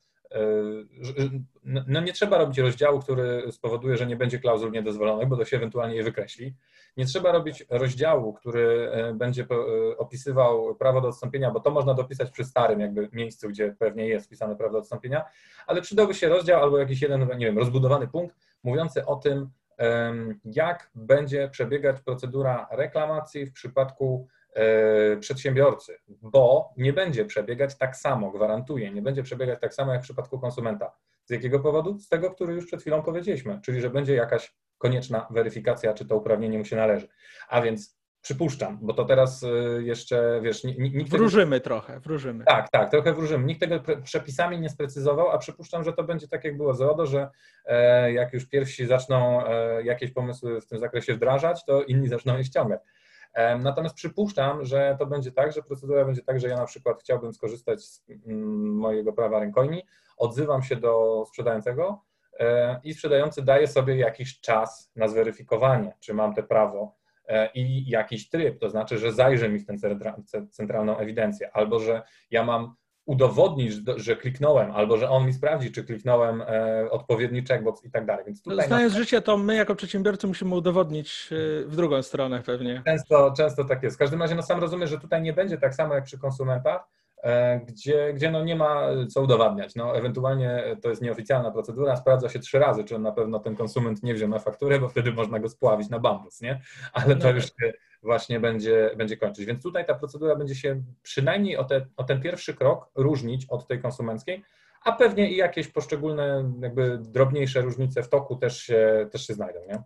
Speaker 2: no nie trzeba robić rozdziału, który spowoduje, że nie będzie klauzul niedozwolonych, bo to się ewentualnie je wykreśli. Nie trzeba robić rozdziału, który e, będzie opisywał prawo do odstąpienia, bo to można dopisać przy starym jakby miejscu, gdzie pewnie jest wpisane prawo do odstąpienia, ale przydałby się rozdział albo jakiś jeden, nie wiem, rozbudowany punkt mówiący o tym, jak będzie przebiegać procedura reklamacji w przypadku przedsiębiorcy, bo nie będzie przebiegać tak samo, gwarantuję, nie będzie przebiegać tak samo jak w przypadku konsumenta. Z jakiego powodu? Z tego, który już przed chwilą powiedzieliśmy, czyli że będzie jakaś konieczna weryfikacja, czy to uprawnienie mu się należy. A więc przypuszczam, bo to teraz y, jeszcze, wiesz,
Speaker 1: nikt Wróżymy tego... trochę, wróżymy.
Speaker 2: Tak, tak, trochę wróżymy. Nikt tego przepisami nie sprecyzował, a przypuszczam, że to będzie tak, jak było z RODO, że e, jak już pierwsi zaczną e, jakieś pomysły w tym zakresie wdrażać, to inni zaczną je ściągać. Natomiast przypuszczam, że to będzie tak, że procedura będzie tak, że ja na przykład chciałbym skorzystać z mm, mojego prawa rękojmi, odzywam się do sprzedającego, E, i sprzedający daje sobie jakiś czas na zweryfikowanie, czy mam te prawo e, i jakiś tryb, to znaczy, że zajrzy mi w tę centralną ewidencję, albo że ja mam udowodnić, że kliknąłem, albo że on mi sprawdzi, czy kliknąłem e, odpowiedni checkbox i tak dalej.
Speaker 1: Więc tutaj Znając na... życie, to my jako przedsiębiorcy musimy udowodnić w drugą stronę pewnie.
Speaker 2: Często, często tak jest. W każdym razie no sam rozumiem, że tutaj nie będzie tak samo jak przy konsumentach, E, gdzie, gdzie no nie ma co udowadniać. No, ewentualnie to jest nieoficjalna procedura, sprawdza się trzy razy, czy na pewno ten konsument nie wziął na fakturę, bo wtedy można go spławić na bambus, nie? Ale to no już tak. właśnie będzie, będzie kończyć. Więc tutaj ta procedura będzie się przynajmniej o, te, o ten pierwszy krok różnić od tej konsumenckiej, a pewnie i jakieś poszczególne jakby drobniejsze różnice w toku też się, też się znajdą, nie?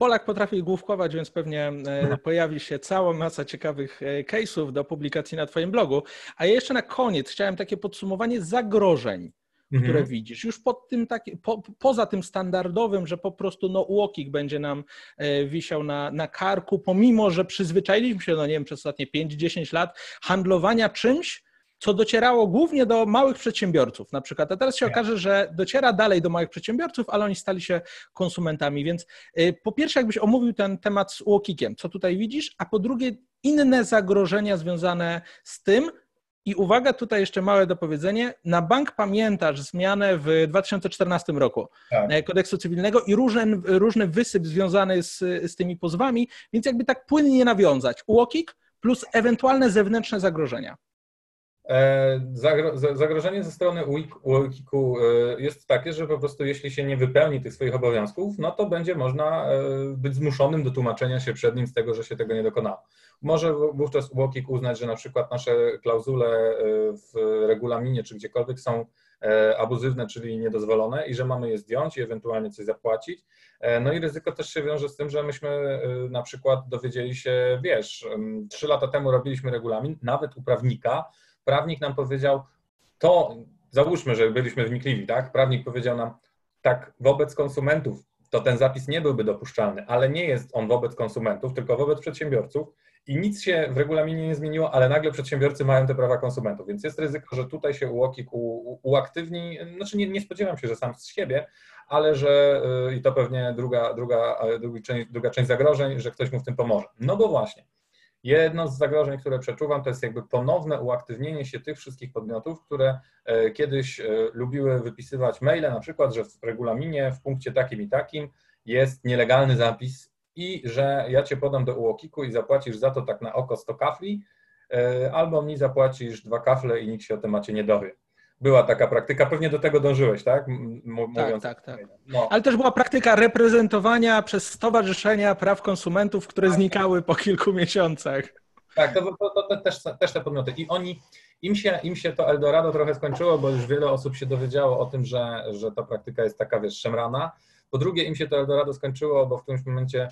Speaker 1: Polak potrafi główkować, więc pewnie e, pojawi się cała masa ciekawych e, case'ów do publikacji na Twoim blogu. A ja jeszcze na koniec chciałem takie podsumowanie zagrożeń, które mhm. widzisz. Już pod tym taki, po, poza tym standardowym, że po prostu no, łokik będzie nam e, wisiał na, na karku, pomimo że przyzwyczailiśmy się, no nie wiem, przez ostatnie 5-10 lat handlowania czymś, co docierało głównie do małych przedsiębiorców na przykład, a teraz się okaże, że dociera dalej do małych przedsiębiorców, ale oni stali się konsumentami, więc y, po pierwsze jakbyś omówił ten temat z Łokikiem, co tutaj widzisz, a po drugie inne zagrożenia związane z tym, i uwaga, tutaj jeszcze małe dopowiedzenie. Na bank pamiętasz zmianę w 2014 roku tak. E, kodeksu cywilnego i różny, różny wysyp związany z, z tymi pozwami, więc jakby tak płynnie nawiązać. UOKiK plus ewentualne zewnętrzne zagrożenia.
Speaker 2: E, zagrożenie ze strony UOKiK-u e, jest takie, że po prostu jeśli się nie wypełni tych swoich obowiązków, no to będzie można być zmuszonym do tłumaczenia się przed nim z tego, że się tego nie dokonało. Może wówczas UOKiK uznać, że na przykład nasze klauzule e, w regulaminie czy gdziekolwiek są e, abuzywne, czyli niedozwolone i że mamy je zdjąć i ewentualnie coś zapłacić. E, no i ryzyko też się wiąże z tym, że myśmy na przykład dowiedzieli się, wiesz, trzy lata temu robiliśmy regulamin, nawet u prawnika, prawnik nam powiedział, to załóżmy, że byliśmy wnikliwi, tak? Prawnik powiedział nam, tak, wobec konsumentów to ten zapis nie byłby dopuszczalny, ale nie jest on wobec konsumentów, tylko wobec przedsiębiorców i nic się w regulaminie nie zmieniło, ale nagle przedsiębiorcy mają te prawa konsumentów, więc jest ryzyko, że tutaj się UOKiK uaktywni, znaczy nie, nie spodziewam się, że sam z siebie, ale że y, i to pewnie druga, druga, druga, część, druga część zagrożeń, że ktoś mu w tym pomoże. No bo właśnie, jedno z zagrożeń, które przeczuwam, to jest jakby ponowne uaktywnienie się tych wszystkich podmiotów, które e, kiedyś e, lubiły wypisywać maile, na przykład, że w regulaminie w punkcie takim i takim jest nielegalny zapis i że ja cię podam do uokiku i zapłacisz za to tak na oko 100 kafli, e, albo mi zapłacisz dwa kafle i nikt się o temacie nie dowie. Była taka praktyka, pewnie do tego dążyłeś, tak? M
Speaker 1: tak, tak, tak. No. Ale też była praktyka reprezentowania przez stowarzyszenia praw konsumentów, które tak. znikały po kilku miesiącach.
Speaker 2: Tak, to, to, to, to, też, też te podmioty. I oni, im się, im się to Eldorado trochę skończyło, bo już wiele osób się dowiedziało o tym, że, że ta praktyka jest taka, wiesz, szemrana. Po drugie, im się to Eldorado skończyło, bo w którymś momencie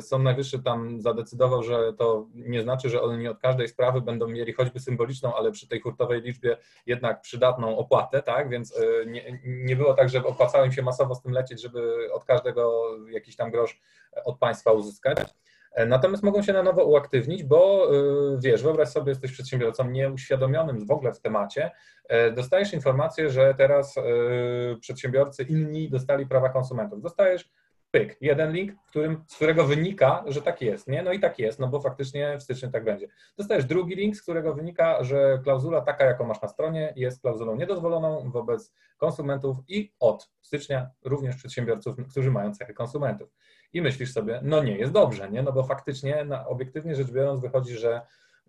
Speaker 2: Sąd Najwyższy tam zadecydował, że to nie znaczy, że oni od każdej sprawy będą mieli choćby symboliczną, ale przy tej hurtowej liczbie jednak przydatną opłatę, tak? Więc e, nie, nie było tak, że opłacało im się masowo z tym lecieć, żeby od każdego jakiś tam grosz od państwa uzyskać. E, natomiast mogą się na nowo uaktywnić, bo wiesz, wyobraź sobie, jesteś przedsiębiorcą nieuświadomionym w ogóle w temacie, e, dostajesz informację, że teraz przedsiębiorcy inni dostali prawa konsumentów. Dostajesz pyk, jeden link, którym, z którego wynika, że tak jest, nie? No i tak jest, no bo faktycznie w styczniu tak będzie. Dostajesz drugi link, z którego wynika, że klauzula taka, jaką masz na stronie, jest klauzulą niedozwoloną wobec konsumentów i od stycznia również przedsiębiorców, którzy mają cechy konsumentów i myślisz sobie, no nie jest dobrze, nie? No bo faktycznie, obiektywnie rzecz biorąc, wychodzi, że,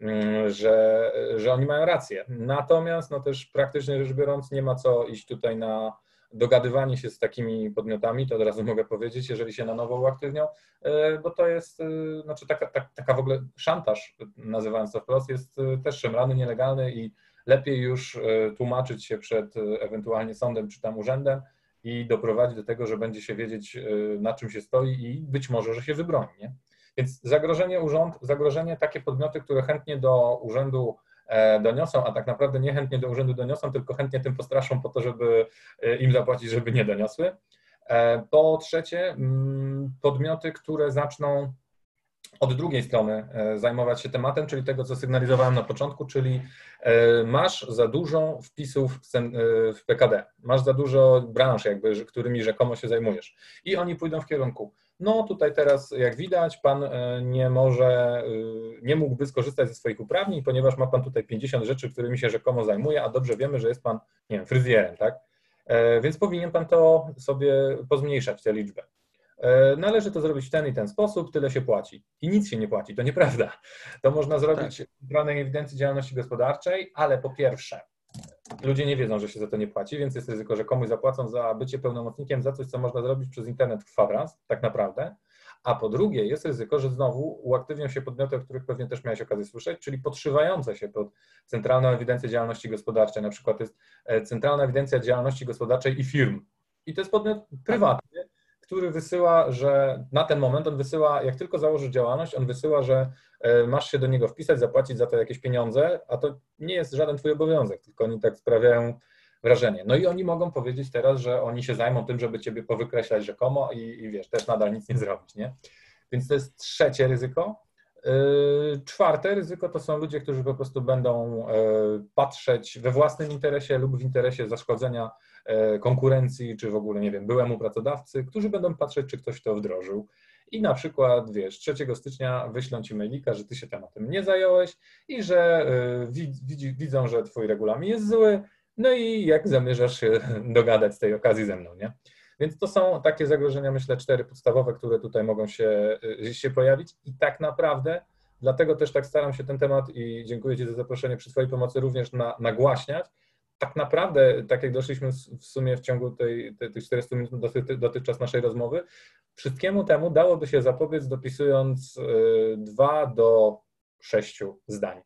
Speaker 2: mm, że, że oni mają rację. Natomiast, no też praktycznie rzecz biorąc, nie ma co iść tutaj na dogadywanie się z takimi podmiotami, to od razu mogę powiedzieć, jeżeli się na nowo uaktywnią, e, bo to jest, e, znaczy taka, taka, taka w ogóle szantaż, nazywając to wprost, jest e, też szemrany, nielegalny i lepiej już tłumaczyć się przed ewentualnie sądem czy tam urzędem, i doprowadzi do tego, że będzie się wiedzieć, na czym się stoi i być może, że się wybroni. Nie? Więc zagrożenie urząd, zagrożenie takie podmioty, które chętnie do urzędu doniosą, a tak naprawdę nie chętnie do urzędu doniosą, tylko chętnie tym postraszą po to, żeby y, im zapłacić, żeby nie doniosły. E, po trzecie, mm, podmioty, które zaczną od drugiej strony e, zajmować się tematem, czyli tego, co sygnalizowałem na początku, czyli e, masz za dużo wpisów e, w PKD, masz za dużo branż, jakby, którymi rzekomo się zajmujesz. I oni pójdą w kierunku, no tutaj teraz, jak widać, pan nie może, nie mógłby skorzystać ze swoich uprawnień, ponieważ ma pan tutaj 50 rzeczy, którymi się rzekomo zajmuje, a dobrze wiemy, że jest pan, nie wiem, fryzjerem, tak? Więc powinien pan to sobie pozmniejszać, tę liczbę. E, należy to zrobić w ten i ten sposób, tyle się płaci. I nic się nie płaci, to nieprawda. To można zrobić tak. w danej ewidencji działalności gospodarczej, ale po pierwsze, ludzie nie wiedzą, że się za to nie płaci, więc jest ryzyko, że komuś zapłacą za bycie pełnomocnikiem za coś, co można zrobić przez internet w kwadrans, tak naprawdę. A po drugie, jest ryzyko, że znowu uaktywnią się podmioty, o których pewnie też miałeś okazję słyszeć, czyli podszywające się pod Centralną Ewidencję Działalności Gospodarczej. Na przykład jest e, Centralna Ewidencja Działalności Gospodarczej i Firm. I to jest podmiot prywatny, który wysyła, że na ten moment on wysyła, jak tylko założysz działalność, on wysyła, że e, masz się do niego wpisać, zapłacić za to jakieś pieniądze, a to nie jest żaden twój obowiązek, tylko oni tak sprawiają wrażenie. No i oni mogą powiedzieć teraz, że oni się zajmą tym, żeby ciebie powykreślać rzekomo i, i wiesz, też nadal nic nie zrobić, nie? Więc to jest trzecie ryzyko. Czwarte ryzyko to są ludzie, którzy po prostu będą patrzeć we własnym interesie lub w interesie zaszkodzenia konkurencji, czy w ogóle, nie wiem, byłemu pracodawcy, którzy będą patrzeć, czy ktoś to wdrożył i na przykład, wiesz, 3 stycznia wyślą ci mailika, że ty się tematem nie zająłeś i że y, widzą, że twój regulamin jest zły, no i jak zamierzasz się dogadać z tej okazji ze mną, nie? Więc to są takie zagrożenia, myślę, cztery podstawowe, które tutaj mogą się, y, się pojawić i tak naprawdę dlatego też tak staram się ten temat i dziękuję Ci za zaproszenie przy Twojej pomocy również na, nagłaśniać, tak naprawdę, tak jak doszliśmy w sumie w ciągu tej, tej, tych 400 minut doty, dotychczas naszej rozmowy, wszystkiemu temu dałoby się zapobiec dopisując y, dwa do sześciu zdań.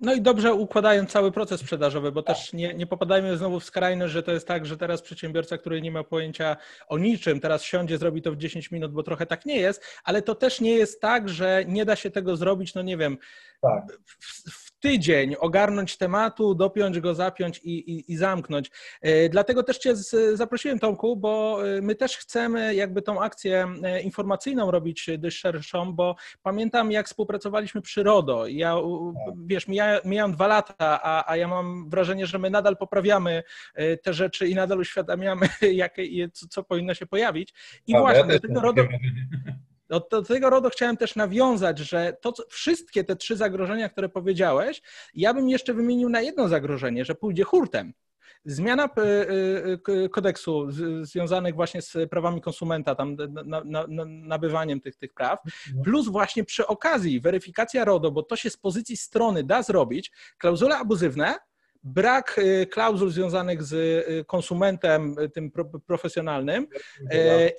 Speaker 1: No i dobrze układając cały proces sprzedażowy, bo też nie, nie popadajmy znowu w skrajność, że to jest tak, że teraz przedsiębiorca, który nie ma pojęcia o niczym, teraz siądzie, zrobi to w 10 minut, bo trochę tak nie jest, ale to też nie jest tak, że nie da się tego zrobić, no nie wiem, tak. w, w, tydzień ogarnąć tematu, dopiąć go, zapiąć i, i, i zamknąć. E, dlatego też Cię zaprosiłem, Tomku, bo e, my też chcemy jakby tą akcję e, informacyjną robić dość szerszą, bo pamiętam jak współpracowaliśmy przy RODO. Ja, tak. wiesz, mija, dwa lata, a, a ja mam wrażenie, że my nadal poprawiamy te rzeczy i nadal uświadamiamy, jakie, co, co powinno się pojawić. I a, właśnie, ja tego RODO... Do, do, tego RODO chciałem też nawiązać, że to, wszystkie te trzy zagrożenia, które powiedziałeś, ja bym jeszcze wymienił na jedno zagrożenie, że pójdzie hurtem. Zmiana e, e, kodeksu związanych właśnie z prawami konsumenta, tam na, na, na, nabywaniem tych, tych praw, mhm. plus właśnie przy okazji weryfikacja RODO, bo to się z pozycji strony da zrobić, klauzule abuzywne brak y, klauzul związanych z y, konsumentem, y, tym profesjonalnym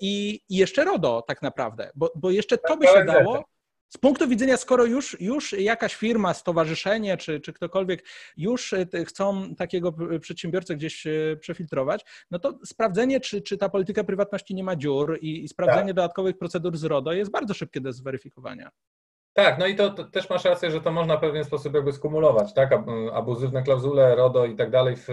Speaker 1: i jeszcze RODO tak naprawdę, bo, bo jeszcze to by się dało. Z punktu widzenia, skoro już, już jakaś firma, stowarzyszenie czy, czy ktokolwiek już chcą takiego przedsiębiorcę gdzieś przefiltrować, no to sprawdzenie, czy, czy ta polityka prywatności nie ma dziur i, i sprawdzenie tak. dodatkowych procedur z RODO jest bardzo szybkie do zweryfikowania.
Speaker 2: Tak, no i to, to, też masz rację, że to można w pewien sposób jakby skumulować, tak? Abuzywne klauzule, RODO i tak dalej, w,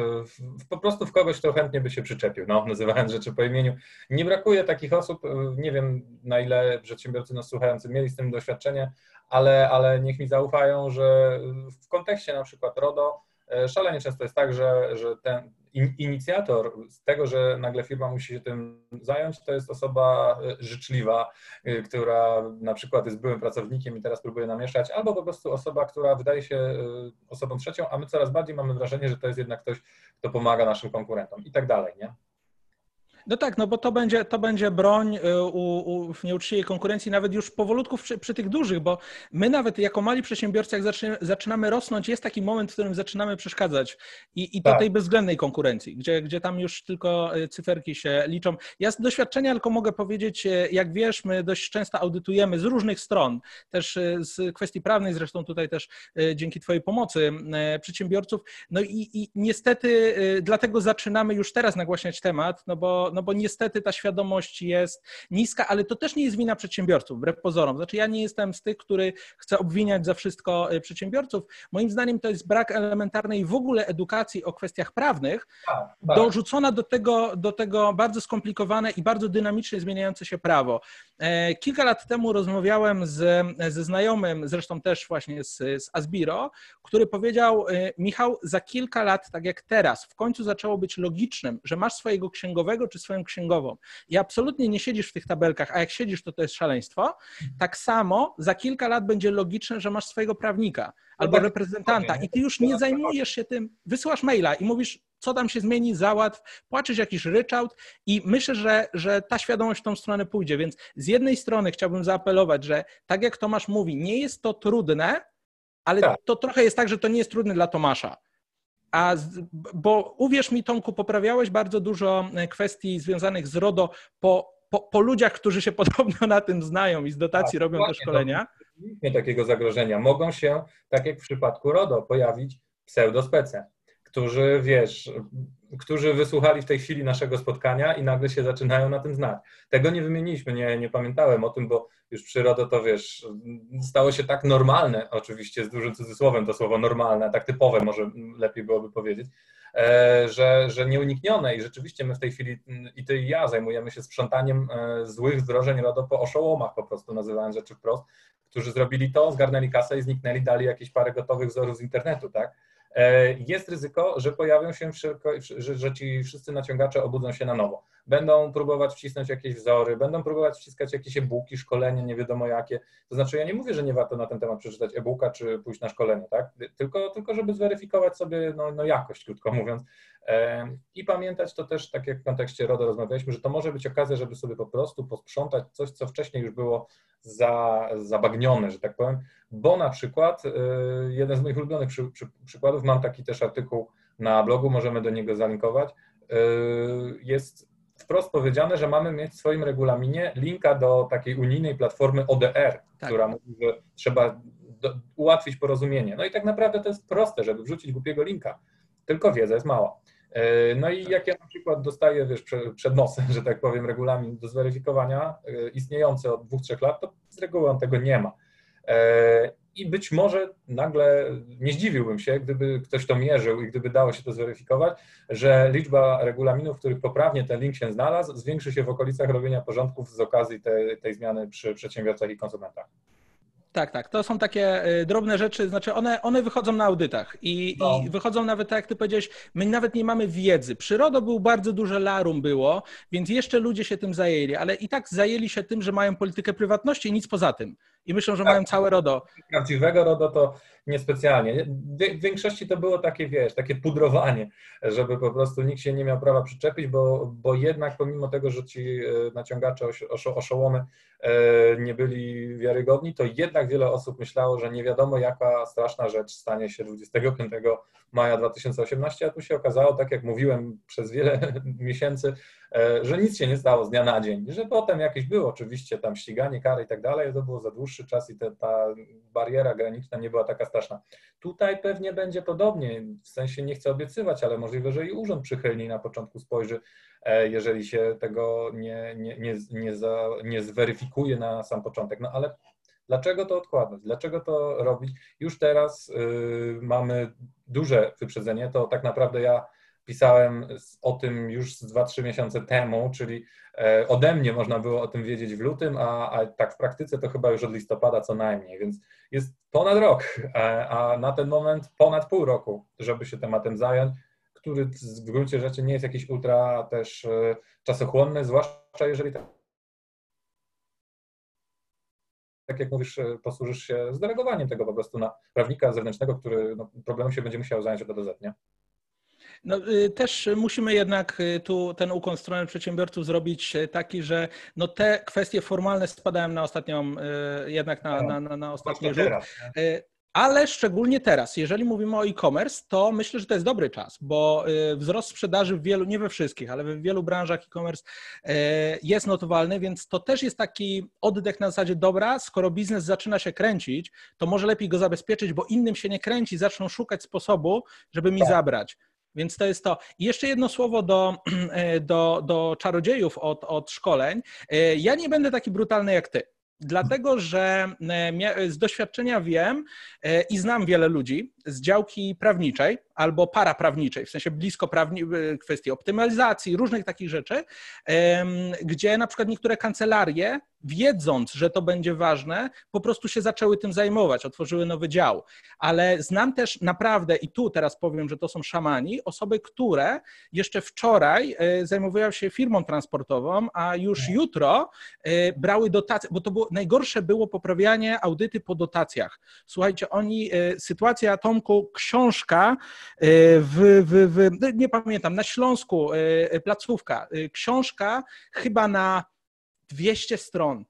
Speaker 2: w, po prostu w kogoś, kto chętnie by się przyczepił, no, nazywając rzeczy po imieniu. Nie brakuje takich osób, nie wiem na ile przedsiębiorcy nas słuchający mieli z tym doświadczenie, ale, ale niech mi zaufają, że w kontekście na przykład RODO e, szalenie często jest tak, że, że ten, inicjator tego, że nagle firma musi się tym zająć, to jest osoba e, życzliwa, e, która na przykład jest byłym pracownikiem i teraz próbuje namieszać, albo po prostu osoba, która wydaje się e, osobą trzecią, a my coraz bardziej mamy wrażenie, że to jest jednak ktoś, kto pomaga naszym konkurentom i tak dalej, nie?
Speaker 1: No tak, no bo to będzie, to będzie broń y, u, u, w nieuczciwej konkurencji nawet już powolutku przy, przy, tych dużych, bo my nawet jako mali przedsiębiorcy, jak zaczynamy, zaczynamy rosnąć, jest taki moment, w którym zaczynamy przeszkadzać i, i tak. do tej bezwzględnej konkurencji, gdzie, gdzie tam już tylko y, cyferki się liczą. Ja z doświadczenia tylko mogę powiedzieć, y, jak wiesz, my dość często audytujemy z różnych stron, też z kwestii prawnej, zresztą tutaj też dzięki Twojej pomocy przedsiębiorców, no i, i niestety dlatego zaczynamy już teraz nagłaśniać temat, no bo no bo niestety ta świadomość jest niska, ale to też nie jest wina przedsiębiorców, wbrew pozorom. Znaczy ja nie jestem z tych, który chce obwiniać za wszystko e, przedsiębiorców. Moim zdaniem to jest brak elementarnej w ogóle edukacji o kwestiach prawnych, tak, tak. dorzucona do tego, do tego bardzo skomplikowane i bardzo dynamicznie zmieniające się prawo. E, kilka lat temu rozmawiałem z, ze znajomym, zresztą też właśnie z, z Asbiro, który powiedział, e, Michał, za kilka lat, tak jak teraz, w końcu zaczęło być logicznym, że masz swojego księgowego czy swoją księgową. I absolutnie nie siedzisz w tych tabelkach, a jak siedzisz, to to jest szaleństwo, tak samo za kilka lat będzie logiczne, że masz swojego prawnika albo reprezentanta i ty już nie zajmujesz się tym, wysyłasz maila i mówisz, co tam się zmieni, załatw, płaczesz jakiś ryczałt i myślę, że, że ta świadomość w tą stronę pójdzie, więc z jednej strony chciałbym zaapelować, że tak jak Tomasz mówi, nie jest to trudne, ale tak. to trochę jest tak, że to nie jest trudne dla Tomasza. A, bo uwierz mi, Tomku, poprawiałeś bardzo dużo e, kwestii związanych z RODO po, po, po ludziach, którzy się podobno na tym znają i z dotacji tak, robią te szkolenia.
Speaker 2: Nie takiego zagrożenia. Mogą się, tak jak w przypadku RODO, pojawić pseudospece, którzy, wiesz, którzy wysłuchali w tej chwili naszego spotkania i nagle się zaczynają na tym znać. Tego nie wymieniliśmy, nie, nie pamiętałem o tym, bo już przyroda to wiesz, stało się tak normalne, oczywiście z dużym cudzysłowem to słowo normalne, tak typowe może lepiej byłoby powiedzieć, e, że, że nieuniknione i rzeczywiście my w tej chwili i ty i ja zajmujemy się sprzątaniem e, złych wdrożeń RODO po oszołomach po prostu, nazywając rzeczy wprost, którzy zrobili to, zgarnęli kasę i zniknęli, dali jakieś parę gotowych wzorów z internetu, tak? E, jest ryzyko, że pojawią się, że, że ci wszyscy naciągacze obudzą się na nowo. Będą próbować wcisnąć jakieś wzory, będą próbować wciskać jakieś e-booki, szkolenie, nie wiadomo jakie. To znaczy, ja nie mówię, że nie warto na ten temat przeczytać e-booka czy pójść na szkolenie, tak? Tylko, tylko żeby zweryfikować sobie no, no jakość, krótko mówiąc. E, I pamiętać to też, tak jak w kontekście RODO rozmawialiśmy, że to może być okazja, żeby sobie po prostu posprzątać coś, co wcześniej już było za, zabagnione, że tak powiem, bo na przykład y, jeden z moich ulubionych przy, przy, przykładów, mam taki też artykuł na blogu, możemy do niego zalinkować, y, jest wprost powiedziane, że mamy mieć w swoim regulaminie linka do takiej unijnej platformy ODR, tak. która mówi, że trzeba do, ułatwić porozumienie. No i tak naprawdę to jest proste, żeby wrzucić głupiego linka, tylko wiedza jest mała. Y, no i jak ja na przykład dostaję wiesz, przed nosem, że tak powiem, regulamin do zweryfikowania istniejący od dwóch, trzech lat, to z reguły on tego nie ma. E, I być może nagle nie zdziwiłbym się, gdyby ktoś to mierzył i gdyby dało się to zweryfikować, że liczba regulaminów, w których poprawnie ten link się znalazł, zwiększy się w okolicach robienia porządków z okazji tej, tej zmiany przy przedsiębiorcach i konsumentach.
Speaker 1: Tak, tak. To są takie y, drobne rzeczy, znaczy one, one wychodzą na audytach i, no. i wychodzą nawet tak, jak ty powiedziałeś, my nawet nie mamy wiedzy. Przyrodo był bardzo duże larum było, więc jeszcze ludzie się tym zajęli, ale i tak zajęli się tym, że mają politykę prywatności i nic poza tym. I myślą, że tak. mają całe RODO.
Speaker 2: Prawdziwego RODO to niespecjalnie. W większości to było takie, wiesz, takie pudrowanie, żeby po prostu nikt się nie miał prawa przyczepić, bo, bo jednak pomimo tego, że ci e, naciągacze oszołomy e, nie byli wiarygodni, to jednak wiele osób myślało, że nie wiadomo jaka straszna rzecz stanie się 25 maja 2018, a tu się okazało, tak jak mówiłem przez wiele miesięcy, e, że nic się nie stało z dnia na dzień, że potem jakieś było oczywiście tam ściganie, kary i tak dalej, to było za dłuższy czas i te, ta bariera graniczna nie była taka straszna. Tutaj pewnie będzie podobnie, w sensie nie chcę obiecywać, ale możliwe, że i urząd przychylniej na początku spojrzy, e, jeżeli się tego nie, nie, nie, nie, za, nie zweryfikuje na sam początek. No ale Dlaczego to odkładać? Dlaczego to robić? Już teraz y, mamy duże wyprzedzenie. To tak naprawdę ja pisałem o tym już z 2-3 miesiące temu, czyli e, ode mnie można było o tym wiedzieć w lutym, a, a, tak w praktyce to chyba już od listopada co najmniej, więc jest ponad rok, e, a na ten moment ponad pół roku, żeby się tematem zająć, który w gruncie rzeczy nie jest jakiś ultra też e, czasochłonny, zwłaszcza jeżeli tak jak mówisz, posłużysz się zdelegowaniem tego po prostu na prawnika zewnętrznego, który no, problemu się będzie musiał zająć od do Z, nie?
Speaker 1: No, y, też musimy jednak y, tu ten ukłon w stronę przedsiębiorców zrobić e, taki, że no te kwestie formalne spadają na ostatnią, jednak na, na, na, na ostatni rzut. Ale szczególnie teraz, jeżeli mówimy o e-commerce, to myślę, że to jest dobry czas, bo y, wzrost sprzedaży w wielu, nie we wszystkich, ale w wielu branżach e-commerce y, jest notowalny, więc to też jest taki oddech na zasadzie dobra, skoro biznes zaczyna się kręcić, to może lepiej go zabezpieczyć, bo innym się nie kręci, zaczną szukać sposobu, żeby mi tak. zabrać. Więc to jest to. I jeszcze jedno słowo do, do, do czarodziejów od, od szkoleń. Y, ja nie będę taki brutalny jak ty. Dlatego, że e, z doświadczenia wiem e, i znam wiele ludzi z działki prawniczej albo paraprawniczej, w sensie blisko prawni, e, kwestii optymalizacji, różnych takich rzeczy, gdzie na przykład niektóre kancelarie wiedząc, że to będzie ważne, po prostu się zaczęły tym zajmować, otworzyły nowy dział. Ale znam też naprawdę, i tu teraz powiem, że to są szamani, osoby, które jeszcze wczoraj e, zajmowały się firmą transportową, a już jutro e, brały dotacje, bo to było, najgorsze było poprawianie audyty po dotacjach. Słuchajcie, oni, sytuacja Tomku, książka w, w, w nie pamiętam, na Śląsku, placówka, książka chyba na 200 stron.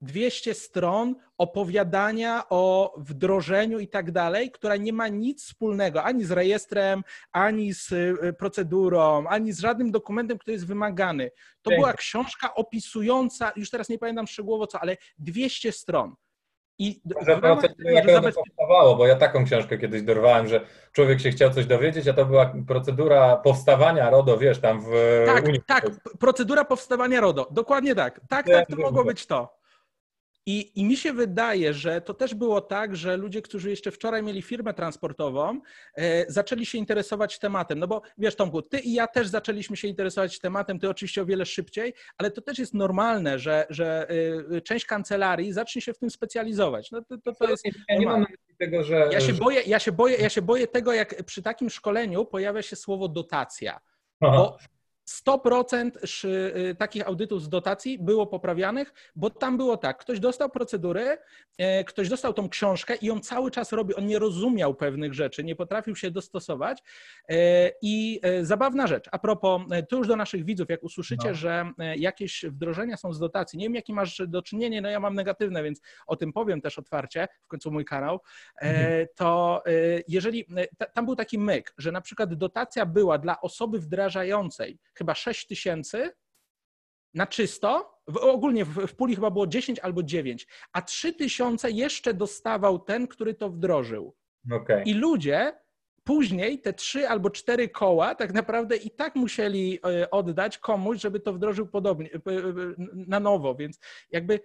Speaker 1: 200 stron opowiadania o wdrożeniu i tak dalej, która nie ma nic wspólnego ani z rejestrem, ani z procedurą, ani z żadnym dokumentem, który jest wymagany. To była książka opisująca, już teraz nie pamiętam szczegółowo co, ale 200 stron.
Speaker 2: I procedura jak zabezpie... powstawało, bo ja taką książkę kiedyś dorwałem, że człowiek się chciał coś dowiedzieć, a to była procedura powstawania RODO, wiesz, tam w
Speaker 1: Tak, Unii. tak, procedura powstawania RODO, dokładnie tak. Tak, tak, to mogło być to. I, I mi się wydaje, że to też było tak, że ludzie, którzy jeszcze wczoraj mieli firmę transportową, e, zaczęli się interesować tematem. No bo wiesz, Tomku, ty i ja też zaczęliśmy się interesować tematem, ty oczywiście o wiele szybciej, ale to też jest normalne, że, że e, część kancelarii zacznie się w tym specjalizować. No to, to, to jest
Speaker 2: ja nie mam na myśli tego, że.
Speaker 1: Ja się, boję, ja, się boję, ja się boję tego, jak przy takim szkoleniu pojawia się słowo dotacja. Bo 100% y, takich audytów z dotacji było poprawianych, bo tam było tak, ktoś dostał procedurę, e, ktoś dostał tą książkę i on cały czas robi, on nie rozumiał pewnych rzeczy, nie potrafił się dostosować e, i e, zabawna rzecz, a propos, tu już do naszych widzów, jak usłyszycie, no. że jakieś wdrożenia są z dotacji, nie wiem jaki masz do czynienia, no ja mam negatywne, więc o tym powiem też otwarcie, w końcu mój kanał, mhm. to jeżeli, tam był taki myk, że na przykład dotacja była dla osoby wdrażającej, chyba 6 tysięcy na czysto, w, ogólnie w, w puli chyba było 10 albo 9, a 3 tysiące jeszcze dostawał ten, który to wdrożył. Okay. I ludzie później te trzy albo cztery koła tak naprawdę i tak musieli e, oddać komuś, żeby to wdrożył podobnie, e, e, na nowo, więc jakby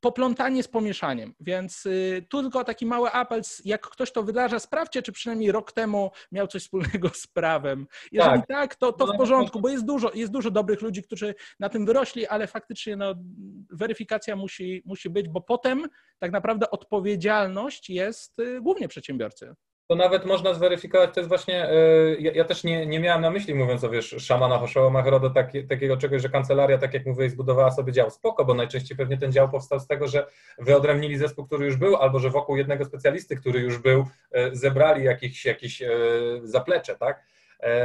Speaker 1: poplątanie z pomieszaniem. Więc y, tu tylko taki mały apel, jak ktoś to wydarza, sprawdźcie, czy przynajmniej rok temu miał coś wspólnego z prawem. Jeżeli tak, tak to, to w no, porządku, bo jest dużo, jest dużo dobrych ludzi, którzy na tym wyrośli, ale faktycznie no, weryfikacja musi, musi być, bo potem tak naprawdę odpowiedzialność jest y, głównie przedsiębiorcy
Speaker 2: to nawet można zweryfikować, to jest właśnie, e, ja, ja, też nie, nie miałem na myśli, mówiąc o wiesz, szamana oszołomach RODO, taki, takiego czegoś, że kancelaria, tak jak mówię, zbudowała sobie dział. Spoko, bo najczęściej pewnie ten dział powstał z tego, że wyodrębnili zespół, który już był, albo że wokół jednego specjalisty, który już był, e, zebrali jakieś, jakieś e, zaplecze, tak?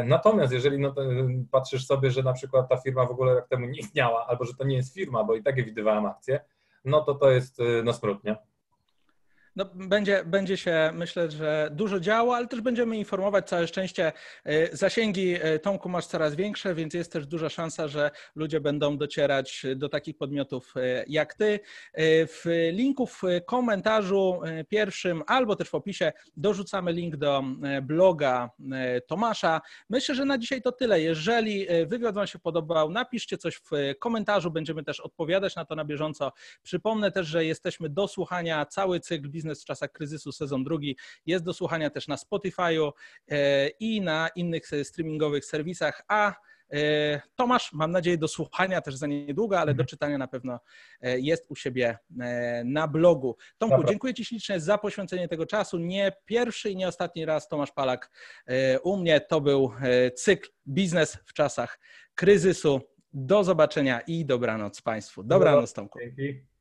Speaker 2: Natomiast jeżeli no, patrzysz sobie, że na przykład ta firma w ogóle rok temu nie istniała, albo że to nie jest firma, bo i tak je widywałem akcję, no to to jest no.
Speaker 1: No, będzie, będzie się, myślę, że dużo działo, ale też będziemy informować całe szczęście. Y, zasięgi y, Tomku masz coraz większe, więc jest też duża szansa, że ludzie będą docierać do takich podmiotów y, jak ty. W linku w komentarzu pierwszym albo też w opisie dorzucamy link do bloga Tomasza. Myślę, że na dzisiaj to tyle. Jeżeli wywiad Wam się podobał, napiszcie coś w komentarzu, będziemy też odpowiadać na to na bieżąco. Przypomnę też, że jesteśmy do słuchania cały cykl Biznes w czasach kryzysu sezon drugi jest do słuchania też na Spotify'u e, i na innych streamingowych serwisach, a e, Tomasz, mam nadzieję, do słuchania też za niedługo, ale do mhm. czytania na pewno e, jest u siebie na blogu. Tomku, Dobra. dziękuję Ci ślicznie za poświęcenie tego czasu. Nie pierwszy i nie ostatni raz Tomasz Palak u mnie. To był cykl Biznes w czasach kryzysu. Do zobaczenia i dobranoc Państwu. Dobranoc, Tomku. Dzięki.